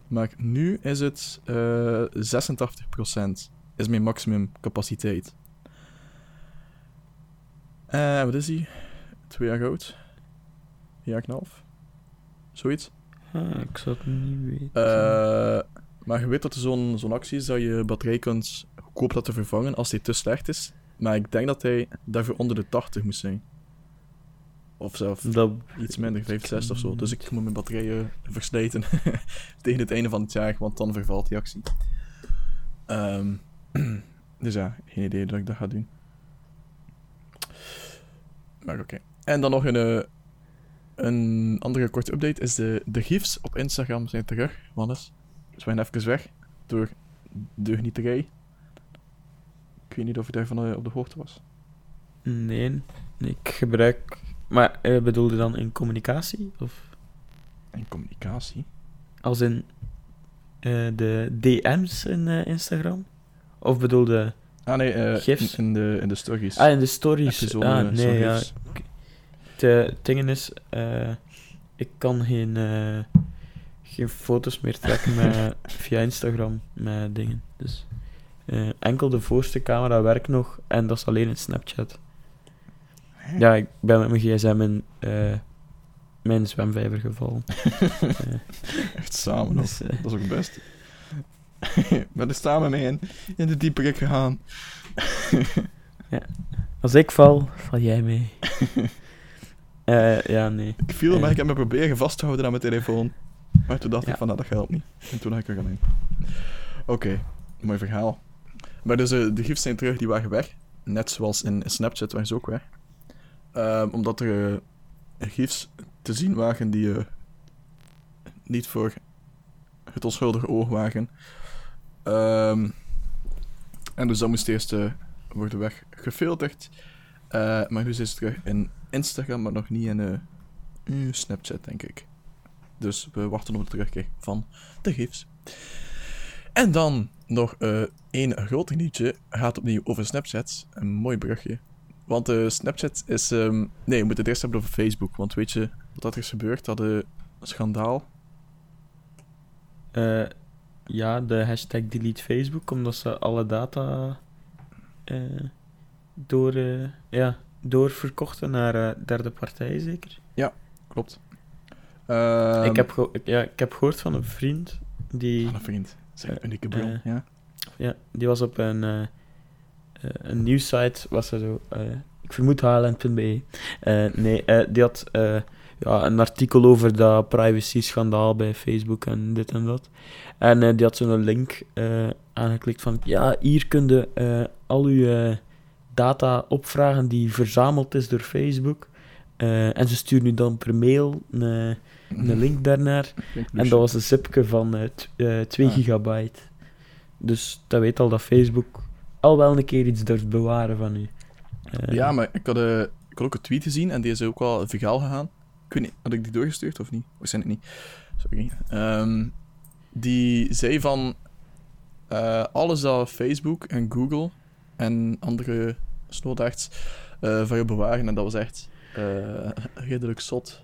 [SPEAKER 5] Maar nu is het eh 86% is mijn maximum capaciteit. Eh, wat is die? Twee jaar oud? Jaar en een half? Zoiets.
[SPEAKER 4] Ah, ik zou het niet weten.
[SPEAKER 5] Eh, maar je weet dat er zo'n zo'n actie is dat je batterij kunt goedkoop laten vervangen als die te slecht is. Maar ik denk dat hij daarvoor onder de 80 moet zijn. Of zelfs
[SPEAKER 4] dat,
[SPEAKER 5] iets minder, 65 of zo. Dus ik moet mijn batterijen verslijten <laughs> tegen het einde van het jaar, want dan vervalt die actie. Ehm, <clears throat> dus ja, geen idee dat ik dat ga doen. Maar oké. En dan nog een, eh, een andere korte update is de, de gifs op Instagram zijn terug, Wannes. Ze waren even weg door deugnieterij. Ik weet niet of je daarvan eh, op de hoogte was.
[SPEAKER 4] nee, ik gebruik... Maar eh, bedoelde je dan in communicatie? Of
[SPEAKER 5] En communicatie.
[SPEAKER 4] als in eh, de DM's in eh, Instagram? Of bedoelde...
[SPEAKER 5] Ah nee,
[SPEAKER 4] Gifs?
[SPEAKER 5] in, in de, in de stories.
[SPEAKER 4] Ah, in de stories.
[SPEAKER 5] Zo'n,
[SPEAKER 4] ah, nee, ja. Het ding is, ik kan geen, geen foto's meer trekken met, <laughs> via Instagram met dingen. Dus enkel de voorste camera werkt nog en dat is alleen in Snapchat. <laughs> Ja, ik ben met mijn gsm in eh, mijn zwemvijver gevallen. <laughs>
[SPEAKER 5] Echt samen
[SPEAKER 4] dus, eh,
[SPEAKER 5] Dat is ook het beste. <laughs> We zijn er samen mee in, in de dieperik gegaan.
[SPEAKER 4] als ik val, val jij mee. Eh, ja, nee.
[SPEAKER 5] Ik viel, maar ik heb me proberen vast te houden aan mijn telefoon. Maar toen dacht ik
[SPEAKER 4] Ja.
[SPEAKER 5] van, nou, dat helpt niet. En toen had ik er alleen. Oké, mooi verhaal. Maar dus de gifs zijn terug, die waren weg. Net zoals in Snapchat waren ze ook weg. Ehm, omdat er eh, gifs te zien waren die eh, niet voor het onschuldige oog waren. Ehm, en dus dat moest eerst eh, worden weggefilterd. Eh, maar nu is het terug in Instagram, maar nog niet in eh, eh, Snapchat, denk ik. Dus we wachten op de terugkeer van de gifs. En dan nog eh één groot nieuwtje. Gaat opnieuw over Snapchat. Een mooi brugje. Want eh, Snapchat is... ehm, nee, we moeten het eerst hebben over Facebook. Want weet je wat dat er is gebeurd? Dat eh, schandaal.
[SPEAKER 4] Eh, ja, de hashtag delete Facebook, omdat ze alle data door, ja, doorverkochten naar derde partijen, zeker.
[SPEAKER 5] Klopt. Ehm,
[SPEAKER 4] ik, heb geho- ik- ja, ik heb gehoord van een vriend die,
[SPEAKER 5] Van een vriend. Zeg,
[SPEAKER 4] Eh,
[SPEAKER 5] unieke bron. ja.
[SPEAKER 4] ja, die was op een, een nieuwssite, was er zo, eh, ik vermoed hln.be. Eh nee, eh, die had eh, ja, een artikel over dat privacy-schandaal bij Facebook en dit en dat. En eh, die had zo'n link eh, aangeklikt van, ja, hier kun je eh, al uw eh, data opvragen die verzameld is door Facebook. Eh, en ze sturen u dan per mail een, eh, een link daarnaar. <laughs> En dat was een zipje van eh, t- eh, 2
[SPEAKER 5] Ah.
[SPEAKER 4] gigabyte. Dus dat weet al dat Facebook al wel een keer iets durft bewaren van u. Eh,
[SPEAKER 5] Ja, maar ik had, eh, ik had ook een tweet gezien en die is ook wel viraal gegaan. Ik weet niet, had ik die doorgestuurd of niet? Waarschijnlijk niet. Sorry. Ehm, die zei van... eh, alles dat Facebook en Google en andere snowdachts eh van je bewaren, en dat was echt eh, redelijk zot.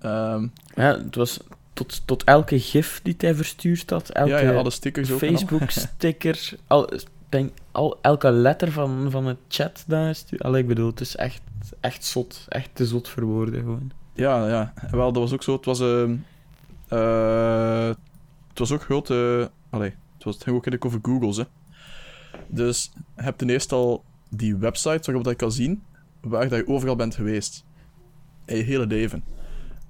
[SPEAKER 5] Ehm,
[SPEAKER 4] Ja, het was tot, tot elke gif die hij verstuurd had, elke
[SPEAKER 5] ja, ja, alle stickers.
[SPEAKER 4] Facebook-sticker, al, denk, al, elke letter van, van het chat daar stuurt. Allee, ik bedoel, het is echt, echt zot. Echt te zot voor woorden, gewoon.
[SPEAKER 5] Ja, ja. Wel, dat was ook zo. Het was, ehm, eh, het was ook groot. eh allee, het, was, het ging ook eigenlijk over Google's. Hè. Dus je hebt ten eerste al die website waarop dat je kan zien waar dat je overal bent geweest. In je hele leven.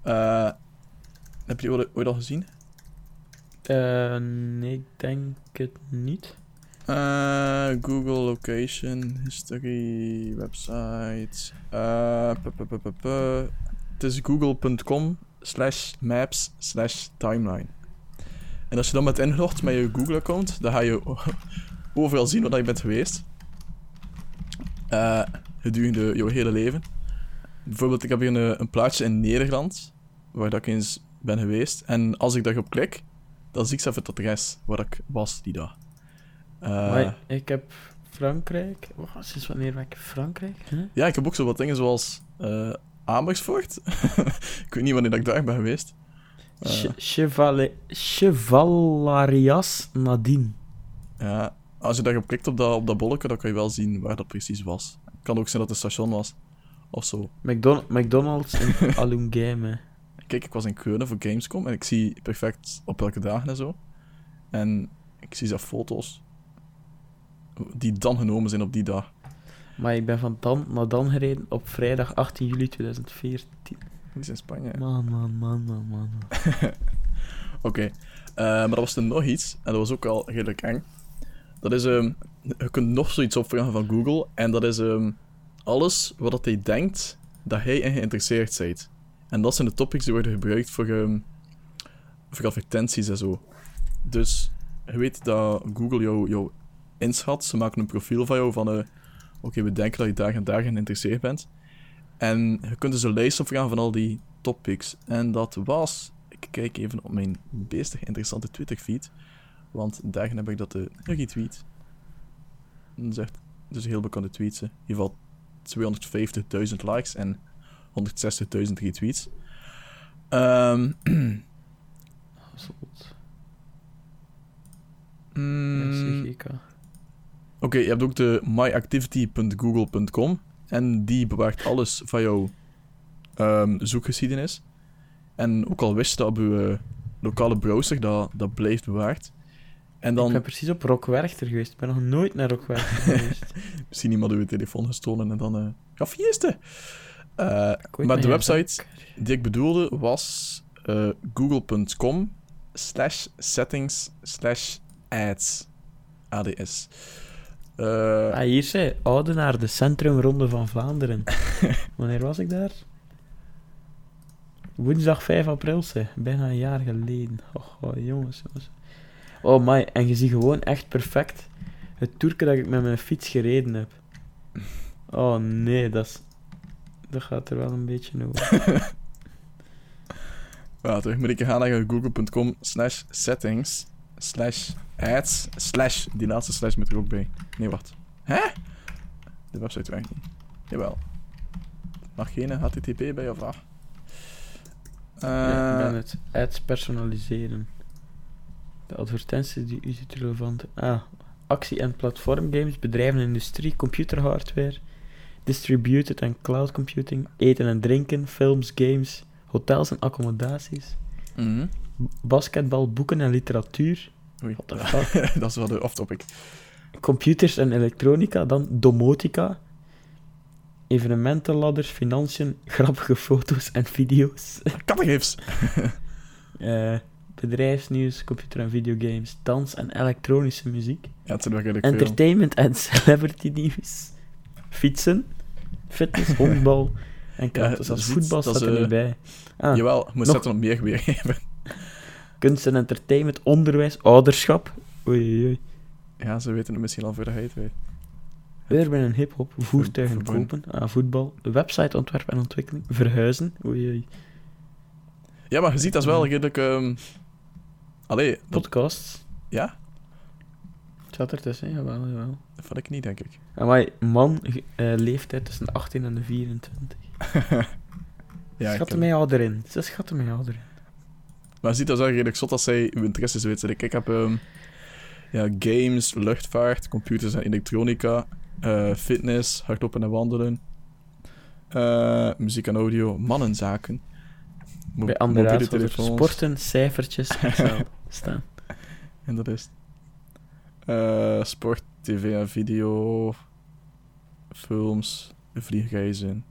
[SPEAKER 5] Eh, heb je ooit ooit al gezien?
[SPEAKER 4] Eh, nee, ik denk het niet.
[SPEAKER 5] Eh, Google Location, History, website. eh. Het is google.com slash maps slash timeline. En als je dan met inlogt met je Google-account, dan ga je <laughs> overal zien waar je bent geweest. Eh, gedurende jouw hele leven. Bijvoorbeeld, ik heb hier een, een plaatje in Nederland, waar ik eens ben geweest. En als ik daarop klik, dan zie ik zelf het adres waar ik was die dag.
[SPEAKER 4] Maar ik heb Frankrijk... Oh, sinds wanneer ben ik in Frankrijk? Huh?
[SPEAKER 5] Ja, ik heb ook zo wat dingen zoals eh Amersfoort. <laughs> ik weet niet wanneer dat ik daar ben geweest.
[SPEAKER 4] Chevale- Chevalarias Nadine.
[SPEAKER 5] ja, als je daarop klikt op dat, op dat bolletje, dan kan je wel zien waar dat precies was. Het kan ook zijn dat het een station was. Of zo.
[SPEAKER 4] McDon- McDonald's in <laughs> Alungame.
[SPEAKER 5] Kijk, ik was in Keulen voor Gamescom en ik zie perfect op welke dagen en zo. En ik zie zelf foto's die dan genomen zijn op die dag.
[SPEAKER 4] Maar ik ben van dan naar dan gereden op vrijdag 18 juli 2014.
[SPEAKER 5] Die is in Spanje.
[SPEAKER 4] Man, man, man, man, man. <laughs>
[SPEAKER 5] Oké, Eh, maar dat was er nog iets, en dat was ook al redelijk eng. Dat is, ehm, je kunt nog zoiets opvragen van Google, en dat is ehm, alles wat dat hij denkt dat hij in geïnteresseerd bent. En dat zijn de topics die worden gebruikt voor, ehm, voor advertenties en zo. Dus je weet dat Google jou, jou inschat, ze maken een profiel van jou van, eh, oké, we denken dat je daar en daar geïnteresseerd bent. En je kunt dus een lijst opvragen van al die topics. En dat was ik kijk even op mijn beestig interessante Twitter-feed. Want daar heb ik dat eh, retweet. Dat is echt dus een heel bekende tweets. In ieder geval 250.000 likes en 160.000 retweets. Ehm
[SPEAKER 4] Zot. <clears throat>
[SPEAKER 5] mm, Oké, je hebt ook de myactivity.google.com. En die bewaart alles van jouw ehm, zoekgeschiedenis. En ook al wist je dat op je eh, lokale browser, dat, dat blijft bewaard. En
[SPEAKER 4] Ik
[SPEAKER 5] dan
[SPEAKER 4] ben precies op Rock Werchter geweest. Ik ben nog nooit naar Rock Werchter <laughs> geweest.
[SPEAKER 5] misschien iemand uw telefoon gestolen en dan... eh ja, fieste! Eh,
[SPEAKER 4] Ik weet
[SPEAKER 5] maar de website die ik bedoelde was eh, google.com slash settings slash ads. ADS. Eh,
[SPEAKER 4] Ah, hier zei Oudenaar, de centrumronde van Vlaanderen. <laughs> Wanneer was ik daar? Woensdag 5 april, zeg. Bijna een jaar geleden. Oh, oh, jongens, jongens. Oh, my. En je ziet gewoon echt perfect het toerke dat ik met mijn fiets gereden heb. Oh, nee, dat is... Dat gaat er wel een beetje over. <laughs>
[SPEAKER 5] Ja, terug moet ik gaan naar google.com slash settings slash ads slash, die laatste slash moet er ook bij. Nee, wacht. Hè? De website werkt niet. Jawel. Mag geen HTTP bij of af?
[SPEAKER 4] Ja, ik ben
[SPEAKER 5] Eh
[SPEAKER 4] het ads personaliseren. De advertenties die u ziet relevant. Ah, actie- en platformgames, bedrijven en industrie, computerhardware, distributed en cloud computing, eten en drinken, films, games, hotels en accommodaties,
[SPEAKER 5] mhm.
[SPEAKER 4] Basketbal, boeken en literatuur,
[SPEAKER 5] Oei. <laughs> Dat is wel de off-topic.
[SPEAKER 4] computers en elektronica, dan domotica, evenementenladders, financiën, <laughs> grappige foto's en video's.
[SPEAKER 5] Kattengips! <laughs>
[SPEAKER 4] Eh, bedrijfsnieuws, computer- en videogames, dans en elektronische muziek,
[SPEAKER 5] Ja, het zijn wel veel.
[SPEAKER 4] entertainment en celebrity nieuws, fietsen, fitness, honkbal en
[SPEAKER 5] Ja,
[SPEAKER 4] dus als
[SPEAKER 5] ziet,
[SPEAKER 4] voetbal staat er niet
[SPEAKER 5] eh,
[SPEAKER 4] bij. Ah,
[SPEAKER 5] Jawel, moet
[SPEAKER 4] nog-
[SPEAKER 5] zetten op meer weergeven. <laughs>
[SPEAKER 4] kunst en entertainment, onderwijs, ouderschap. Oei, oei, oei.
[SPEAKER 5] Ja, ze weten het misschien al voordat hij het weet.
[SPEAKER 4] Urban en hip-hop, voertuigen kopen, ah, voetbal, website ontwerp en ontwikkeling, verhuizen. Oei, oei.
[SPEAKER 5] Ja, maar je ziet dat is wel redelijk... ehm Allee, dat,
[SPEAKER 4] Podcasts.
[SPEAKER 5] ja,
[SPEAKER 4] Het Zat er tussen, jawel, jawel.
[SPEAKER 5] dat vond ik niet, denk ik. <laughs>
[SPEAKER 4] Amai, man, eh, leeftijd tussen de 18 en de 24. <laughs>
[SPEAKER 5] ja,
[SPEAKER 4] schatten mij ouder in. Ze schatten mij ouder in.
[SPEAKER 5] Maar je ziet dat is wel redelijk zot als zij uw interesses weten. Ik heb ehm, ja, games, luchtvaart, computers en elektronica, eh, fitness, hardlopen en wandelen, eh, muziek en audio, mannenzaken. Mo-
[SPEAKER 4] Bij andere er sporten, cijfertjes, <laughs> staan.
[SPEAKER 5] En dat is. Eh, sport, tv en video, films, vliegreizen.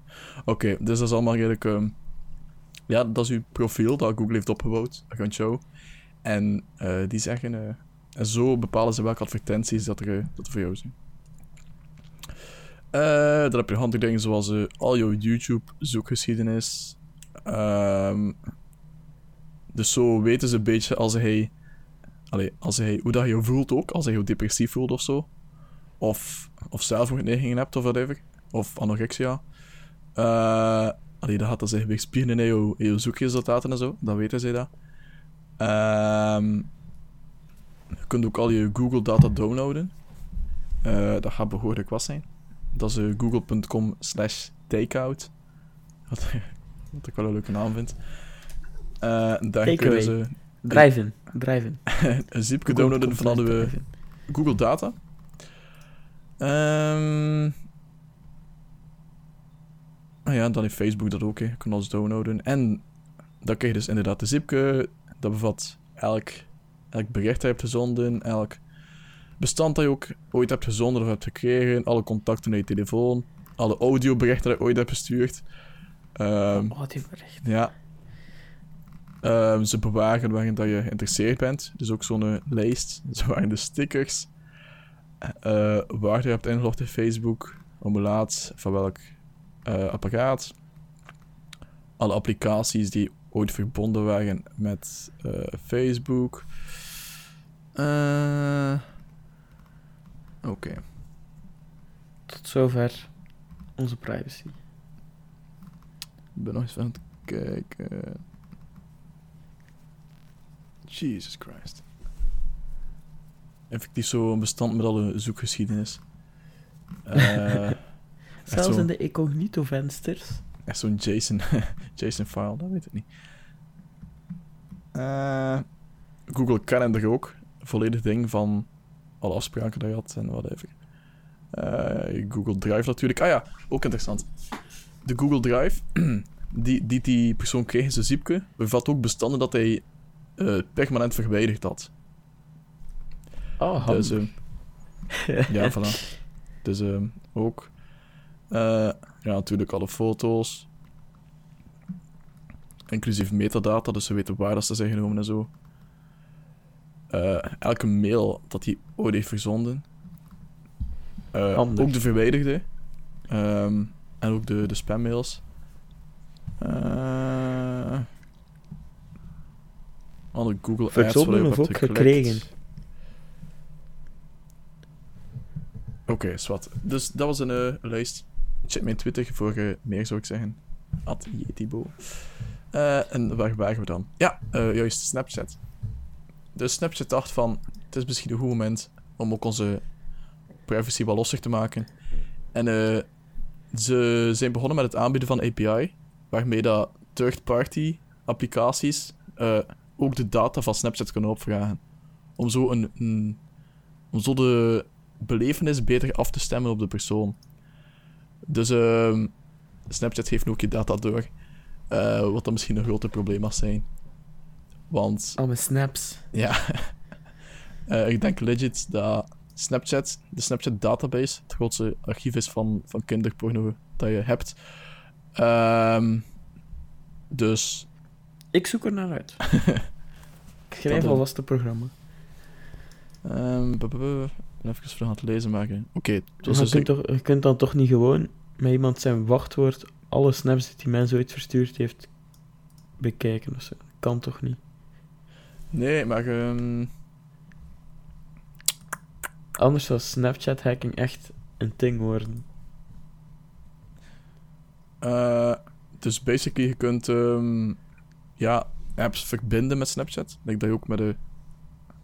[SPEAKER 5] Oké, dus dat is allemaal redelijk... ehm, ja, dat is uw profiel dat Google heeft opgebouwd, account En eh, die zeggen... eh, en zo bepalen ze welke advertenties dat er, eh, dat voor jou zijn. Dan heb je handige dingen zoals al jouw YouTube-zoekgeschiedenis. Ehm, dus zo weten ze een beetje als hij Allee, als hij, hoe dat je je voelt ook, als hij je depressief voelt of zo. Of, of zelfmoordneigingen hebt of whatever. Of anorexia. Allee, dat gaat dan zich weerspiegelen in in je zoekresultaten en zo. Dan weten zij dat. Ehm, je kunt ook al je Google data downloaden. Eh, dat gaat behoorlijk wat zijn. Dat is eh, google.com slash takeout. Wat, <laughs> wat ik wel een leuke naam vind. Eh daar kunnen ze
[SPEAKER 4] Drive-in, drive-in. <laughs>
[SPEAKER 5] een zipje downloaden van alle
[SPEAKER 4] Drive-in.
[SPEAKER 5] Google Data. Ehm ah ja, dan heeft Facebook dat ook. hè. Je kan alles downloaden. En dan krijg je dus inderdaad de zipje. Dat bevat elk, elk bericht dat je hebt gezonden. Elk bestand dat je ook ooit hebt gezonden of hebt gekregen. Alle contacten naar je telefoon. Alle audioberichten dat je ooit hebt gestuurd. Ehm,
[SPEAKER 4] Oh, die bericht.
[SPEAKER 5] ja. Ehm, ze bewaren waarin dat je geïnteresseerd bent. Dus ook zo'n eh, lijst. <laughs> Zo waren de stickers. eh waar je hebt ingelogd in Facebook. Om laat, van welk eh, apparaat. Alle applicaties die ooit verbonden waren met eh, Facebook. Eh, Oké.
[SPEAKER 4] Tot zover onze privacy.
[SPEAKER 5] Ik ben nog eens aan het kijken. Jesus Christ. Effectief zo'n bestand met alle zoekgeschiedenis. Eh, <laughs>
[SPEAKER 4] Zelfs
[SPEAKER 5] zo-
[SPEAKER 4] in de incognito-vensters.
[SPEAKER 5] Echt zo'n JSON, <laughs> JSON file, dat weet ik niet. Eh, Google Calendar ook. Volledig ding van alle afspraken die je had en whatever. Eh, Google Drive natuurlijk. Ah ja, ook interessant. De Google Drive, <clears throat> die die, die persoon kreeg in zijn ziepke, bevat ook bestanden dat hij eh, permanent verwijderd had.
[SPEAKER 4] Oh,
[SPEAKER 5] Dus,
[SPEAKER 4] handig.
[SPEAKER 5] eh, ja, <laughs> voilà. Dus ook. Eh, ja, natuurlijk alle foto's. Inclusief metadata, dus ze weten waar dat ze zijn genomen en zo. Eh, elke mail dat hij ooit heeft verzonden. Eh, ook de verwijderde. Ehm, en ook de, de spammails. Eh alle Google Ads. Waar je op
[SPEAKER 4] of
[SPEAKER 5] hebt
[SPEAKER 4] ook
[SPEAKER 5] geklikt.
[SPEAKER 4] gekregen?
[SPEAKER 5] Oké, zwart. Dus dat was een lijst. Check mijn Twitter voor eh, meer, zou ik zeggen. At Yetibo. Eh, en waar waren we dan? Ja, eh, juist, Snapchat. Dus Snapchat dacht van, het is misschien een goed moment om ook onze privacy wat losser te maken. En ze zijn begonnen met het aanbieden van API, waarmee dat third-party applicaties ook de data van Snapchat kunnen opvragen. Om zo, een, een- om zo de belevenis beter af te stemmen op de persoon. Dus ehm, Snapchat heeft nu ook je data door. eh, wat dan misschien een groter probleem mag zijn. Want
[SPEAKER 4] Al mijn snaps.
[SPEAKER 5] ja, <laughs> Eh, ik denk legit dat Snapchat, de Snapchat database, het grootste archief is van, van kinderporno dat je hebt. Ehm, dus
[SPEAKER 4] Ik zoek er naar uit. <laughs> ik schrijf
[SPEAKER 5] eh,
[SPEAKER 4] alvast het programma.
[SPEAKER 5] ehm, ben even aan het lezen maken. Oké,
[SPEAKER 4] Maar
[SPEAKER 5] dus
[SPEAKER 4] je,
[SPEAKER 5] dus
[SPEAKER 4] kunt
[SPEAKER 5] ik-
[SPEAKER 4] toch, je kunt dan toch niet gewoon met iemand zijn wachtwoord alle snaps die die mens ooit verstuurd heeft bekijken of zo. Kan toch niet?
[SPEAKER 5] nee, maar ehm,
[SPEAKER 4] Anders zou Snapchat hacking echt een ding worden.
[SPEAKER 5] Eh, dus basically, je kunt ehm, ja, apps verbinden met Snapchat. Like dat je ook met de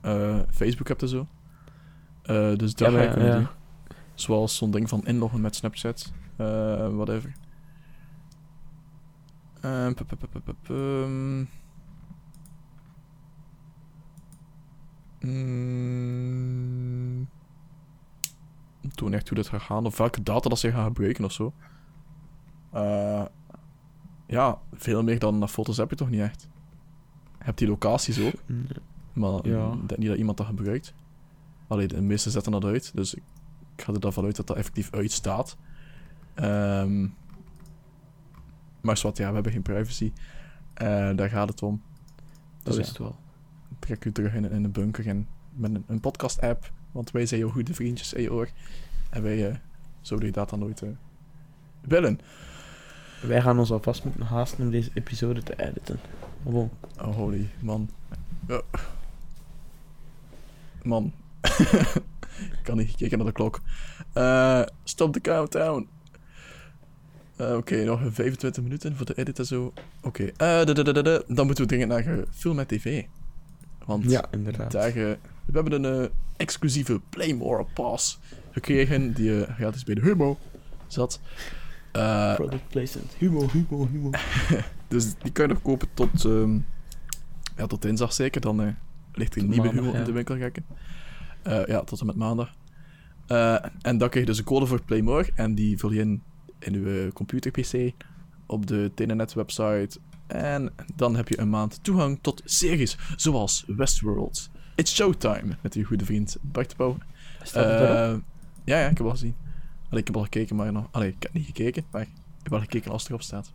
[SPEAKER 5] eh, Facebook hebt en zo. Eh, dus dat
[SPEAKER 4] Ja,
[SPEAKER 5] ga. Zoals zo'n ding van inloggen met Snapchat. Eh, whatever. Ehm, pu- pu- pu- pu- pu- pum. Mm. Toen echt hoe dat gaat gaan, of welke data dat ze gaan gebruiken of zo. Eh, ja, veel meer dan foto's heb je toch niet echt. Je hebt die locaties ook, <laughs>
[SPEAKER 4] Nee.
[SPEAKER 5] maar
[SPEAKER 4] Ja.
[SPEAKER 5] ik denk niet dat iemand dat gebruikt. Alleen de meesten zetten dat uit, dus ik, ik ga er dan vanuit dat dat effectief uitstaat. Ehm maar zwart, ja, we hebben geen privacy. Eh, daar gaat het om.
[SPEAKER 4] Dat
[SPEAKER 5] Dus
[SPEAKER 4] is
[SPEAKER 5] ja,
[SPEAKER 4] het wel.
[SPEAKER 5] trek u terug in, in een bunker en met een, een podcast-app, want wij zijn jouw goede vriendjes in je oor. En wij eh, zouden je dat dan nooit eh, willen.
[SPEAKER 4] Wij gaan ons alvast moeten haasten om deze episode te editen. Bon.
[SPEAKER 5] Oh, holy, man. Man. <laughs> ik kan niet kijken naar de klok. Stop de countdown. Eh, Oké, nog 25 minuten voor de edit en zo. Oké, eh, da- da- da- da- da. dan moeten we dringend naar film en tv. Want
[SPEAKER 4] Ja, inderdaad.
[SPEAKER 5] daar, eh, we hebben een eh, exclusieve Playmore Pass gekregen, die gratis bij de Humo zat. Eh,
[SPEAKER 4] Product placement. Humo, humo, humo. <laughs>
[SPEAKER 5] dus die kan je nog kopen tot, ehm, ja, tot dinsdag zeker. Dan eh, ligt er een nieuwe Humo in de winkel gekken. Eh, ja, tot en met maandag. Eh, en dan krijg je dus een code voor Playmore. En die vul je in in je computer-pc op de Telenet-website. En dan heb je een maand toegang tot series zoals Westworld. It's Showtime met je goede vriend Bart Pauw.
[SPEAKER 4] Staat het erop?
[SPEAKER 5] Eh, ja, ja, ik heb al gezien. Allee, ik heb al gekeken, maar nog... Allee, ik heb niet gekeken, maar ik heb wel gekeken als het erop staat.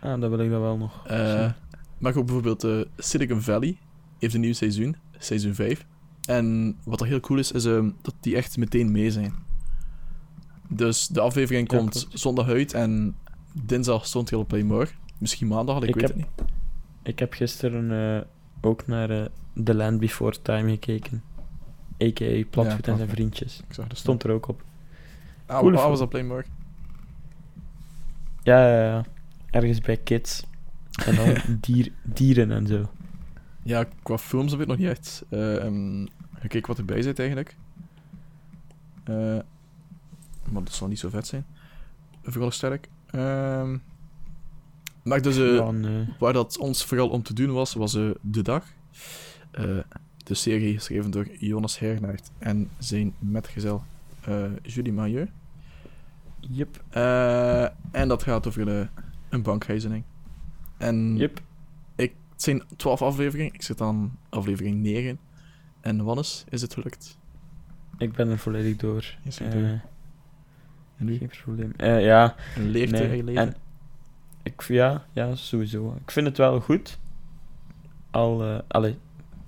[SPEAKER 4] Ah, dat wil ik dan wel nog. Zien.
[SPEAKER 5] maar ook bijvoorbeeld eh, Silicon Valley heeft een nieuw seizoen, seizoen 5. En wat er heel cool is, is ehm, dat die echt meteen mee zijn. Dus de aflevering
[SPEAKER 4] Ja,
[SPEAKER 5] komt
[SPEAKER 4] klopt.
[SPEAKER 5] zondag uit en dinsdag stond hij al op Playmore. Misschien maandag ik,
[SPEAKER 4] Ik
[SPEAKER 5] weet
[SPEAKER 4] heb-
[SPEAKER 5] het niet.
[SPEAKER 4] Ik heb gisteren eh, ook naar eh, The Land Before Time gekeken. A.k.a. Platvoet
[SPEAKER 5] Ja,
[SPEAKER 4] en zijn vriendjes.
[SPEAKER 5] Ik zag er
[SPEAKER 4] Stond er ook op.
[SPEAKER 5] Ah, was op Playmore.
[SPEAKER 4] Ja, ja, ja. Ergens bij Kids. En dan <laughs> dier, dieren en zo.
[SPEAKER 5] Ja, qua films heb ik nog niet echt ehm, gekeken wat erbij zit eigenlijk. Eh, maar dat zal niet zo vet zijn. Vooral sterk. Ehm maar dus, eh,
[SPEAKER 4] eh,
[SPEAKER 5] waar dat ons vooral om te doen was, was eh, De Dag. De serie geschreven door Jonas Hernaert en zijn metgezel Julie Mailleu.
[SPEAKER 4] Yep.
[SPEAKER 5] En dat gaat over de, een bankreizening. En
[SPEAKER 4] Yep.
[SPEAKER 5] het zijn twaalf afleveringen. Ik zit aan aflevering 9. En Wannes, is het gelukt?
[SPEAKER 4] Ik ben er volledig door. Eh,
[SPEAKER 5] er. En nu?
[SPEAKER 4] geen probleem. Eh, ja,
[SPEAKER 5] Een leert
[SPEAKER 4] nee.
[SPEAKER 5] je?
[SPEAKER 4] En ik, ja, ja, sowieso. Ik vind het wel goed. Al, allee,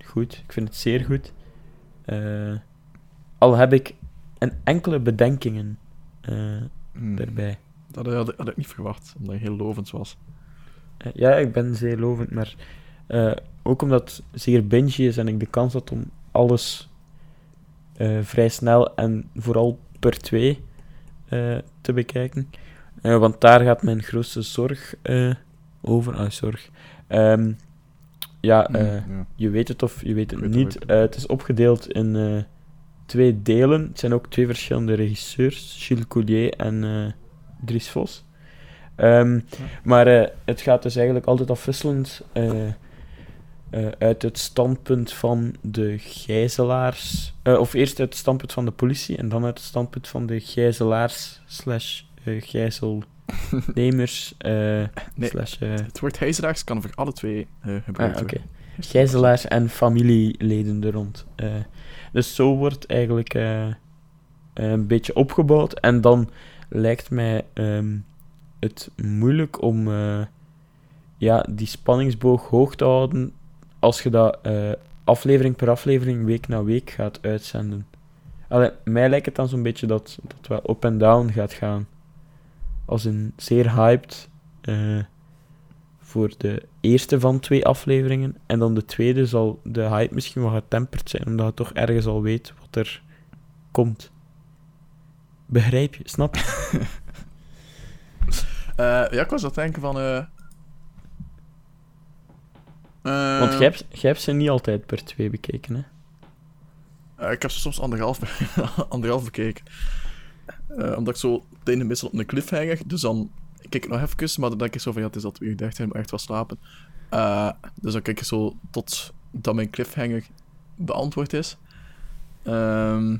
[SPEAKER 4] goed. Ik vind het zeer goed. Eh, al heb ik een enkele bedenkingen
[SPEAKER 5] Hmm,
[SPEAKER 4] daarbij.
[SPEAKER 5] Dat had, had ik niet verwacht, omdat hij heel lovend was.
[SPEAKER 4] Ja, ik ben zeer lovend, maar ook omdat het zeer binge is en ik de kans had om alles vrij snel en vooral per twee te bekijken. Eh, want daar gaat mijn grootste zorg eh, over. Ah, zorg. Ehm, ja,
[SPEAKER 5] Hmm,
[SPEAKER 4] eh,
[SPEAKER 5] ja.
[SPEAKER 4] je weet het of je weet het
[SPEAKER 5] weet
[SPEAKER 4] niet.
[SPEAKER 5] het.
[SPEAKER 4] Eh, het is opgedeeld in eh, twee delen. Het zijn ook twee verschillende regisseurs, Gilles Collier en eh, Dries Vos. Ehm, Maar eh, het gaat dus eigenlijk altijd afwisselend eh, eh, uit het standpunt van de gijzelaars. eh, of eerst uit het standpunt van de politie en dan uit het standpunt van de gijzelaars slash eh, gijzelnemers. <laughs>
[SPEAKER 5] Nee.
[SPEAKER 4] slash,
[SPEAKER 5] Het woord hijzelaars kan voor alle twee gebruikt
[SPEAKER 4] Ah,
[SPEAKER 5] worden.
[SPEAKER 4] gijzelaars en familieleden er rond. Dus zo wordt eigenlijk een beetje opgebouwd. En dan lijkt mij ehm, het moeilijk om ja, die spanningsboog hoog te houden als je dat eh, aflevering per aflevering, week na week gaat uitzenden. Allee, mij lijkt het dan zo'n beetje dat dat wel up en down gaat gaan. Als een zeer hyped eh, voor de eerste van twee afleveringen. En dan de tweede zal de hype misschien wel getemperd zijn, omdat je toch ergens al weet wat er komt. Begrijp je? Snap je? <laughs> <laughs>
[SPEAKER 5] Eh, ja, ik was aan het denken van... eh
[SPEAKER 4] Want jij hebt, jij hebt ze niet altijd per twee bekeken, hè?
[SPEAKER 5] eh, ik heb ze soms anderhalf, <laughs> anderhalf bekeken. Eh, omdat ik zo het meestal op een cliffhanger, dus dan kijk ik nog even, maar dan denk ik zo van, ja, het is al twee uur dertig, hij moet echt wel slapen. Dus dan kijk ik zo tot dat mijn cliffhanger beantwoord is. Ehm,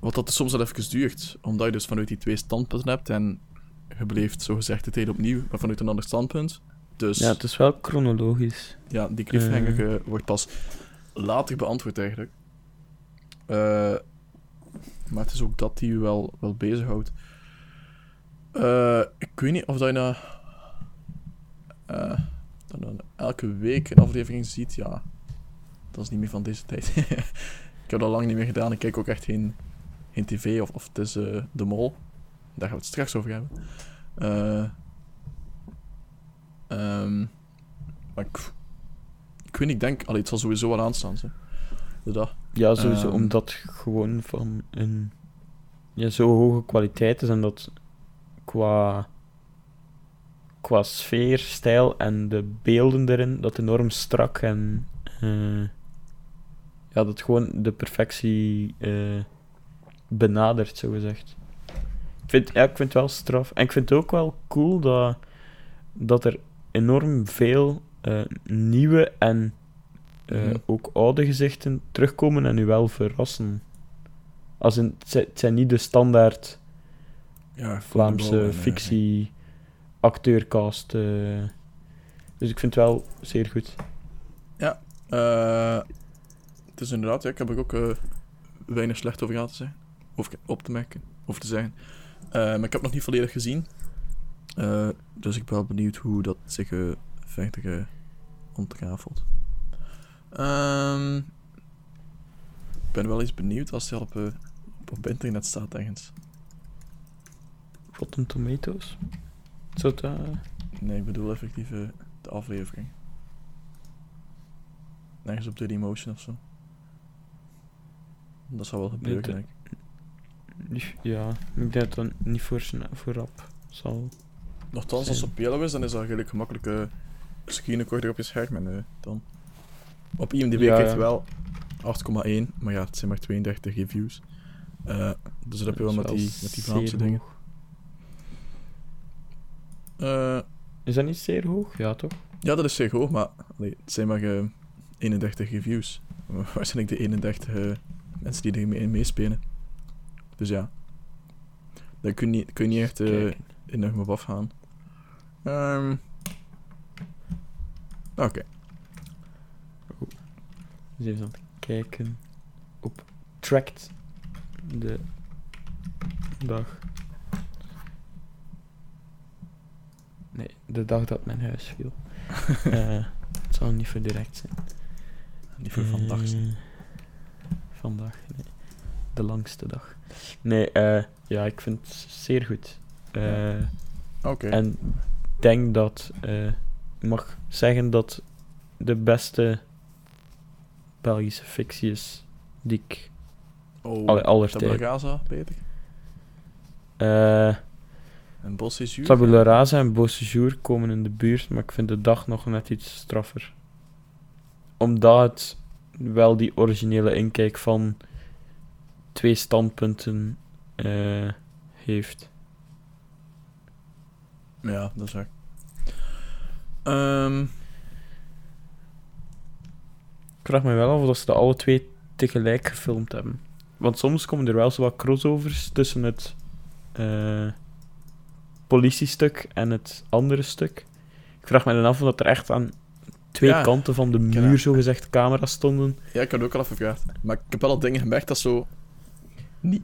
[SPEAKER 5] wat dat soms wel even duurt, omdat je dus vanuit die twee standpunten hebt en je beleeft zogezegd het hele opnieuw, maar vanuit een ander standpunt. Dus
[SPEAKER 4] Ja, het is wel chronologisch.
[SPEAKER 5] ja, die cliffhanger eh, wordt pas later beantwoord eigenlijk. Eh, maar het is ook dat die je wel, wel bezighoudt. Eh ik weet niet of dat je nou, eh, dat je nou elke week een aflevering ziet. Ja, dat is niet meer van deze tijd. <laughs> ik heb dat lang niet meer gedaan. Ik kijk ook echt geen, geen tv of, of het is eh, De Mol. Daar gaan we het straks over hebben. Eh, ehm, maar ik, ik weet niet, ik denk... Allee, het zal sowieso wel aanstaan, zo. De dag.
[SPEAKER 4] Ja, sowieso,
[SPEAKER 5] Ehm.
[SPEAKER 4] omdat gewoon van een ja, zo hoge kwaliteit is en dat qua, qua sfeer, stijl en de beelden erin, dat enorm strak en eh, ja, dat gewoon de perfectie eh, benadert, zo gezegd. Ik vind, ja, ik vind het wel straf. En ik vind het ook wel cool dat, dat er enorm veel eh, nieuwe en eh,
[SPEAKER 5] Mhm.
[SPEAKER 4] ook oude gezichten terugkomen en u wel verrassen. Als in, het, zijn, niet de standaard
[SPEAKER 5] Ja,
[SPEAKER 4] Vlaamse fictie acteurcast. eh. dus ik vind het wel zeer goed.
[SPEAKER 5] Eh, het is inderdaad, ja, ik heb er ook weinig slecht over gehad te zeggen. Of op te merken, of te zeggen. Maar ik heb het nog niet volledig gezien. Eh, dus ik ben wel benieuwd hoe dat zich eh, verder eh, ontrafelt. Ehm, ik ben wel eens benieuwd als hij op, op, op internet staat ergens.
[SPEAKER 4] Rotten Tomatoes. Zou eh,
[SPEAKER 5] Nee, ik bedoel effectief de aflevering. Nergens op Dailymotion of zo. Dat zou wel gebeuren,
[SPEAKER 4] de-
[SPEAKER 5] denk ik.
[SPEAKER 4] ja, ik denk dat dat niet voor, sna- voor rap zal.
[SPEAKER 5] Nochtans, als het op Yellow is, dan is dat eigenlijk gemakkelijk uh, screenrecorder op je scherm. En, eh, dan. Op IMDb
[SPEAKER 4] Ja,
[SPEAKER 5] krijgt
[SPEAKER 4] ja.
[SPEAKER 5] wel 8,1, maar ja, het zijn maar 32 reviews. Eh, dus dat heb je wel met die, met die Vlaamse dingen. Eh,
[SPEAKER 4] Is dat niet zeer hoog? Ja, toch?
[SPEAKER 5] ja, dat is zeer hoog, maar allee, het zijn maar eh, 31 reviews. <laughs> Waarschijnlijk de 31 eh, mensen die ermee meespelen. Dus ja. Daar kun je kun je niet echt in nog op afgaan. Ehm Oké.
[SPEAKER 4] Dus even aan het kijken op Tracked de dag. Nee, de dag dat mijn huis viel. <laughs> Eh, het zal niet voor direct zijn.
[SPEAKER 5] Niet voor vandaag. zijn.
[SPEAKER 4] Eh, Vandaag, nee. De langste dag. Nee, eh, ja, ik vind het zeer goed. Eh,
[SPEAKER 5] Oké.
[SPEAKER 4] En denk dat ik mag zeggen dat de beste Belgische fictie is die ik
[SPEAKER 5] Oh,
[SPEAKER 4] alle, aller
[SPEAKER 5] Tabula beter. En Bos is juur.
[SPEAKER 4] Tabula Rasa en Beau Séjour komen in de buurt, maar ik vind de dag nog net iets straffer. Omdat het wel die originele inkijk van twee standpunten eh, heeft.
[SPEAKER 5] Ja, dat is waar. Ehm,
[SPEAKER 4] Ik vraag me wel af of ze dat alle twee tegelijk gefilmd hebben. Want soms komen er wel zo wat crossovers tussen het eh, politiestuk en het andere stuk. Ik vraag me dan af of dat er echt aan twee
[SPEAKER 5] Ja,
[SPEAKER 4] kanten van de muur
[SPEAKER 5] dat.
[SPEAKER 4] zogezegd camera's stonden.
[SPEAKER 5] ja, ik had het ook al even gevraagd. Maar ik heb wel al dingen gemerkt dat zo niet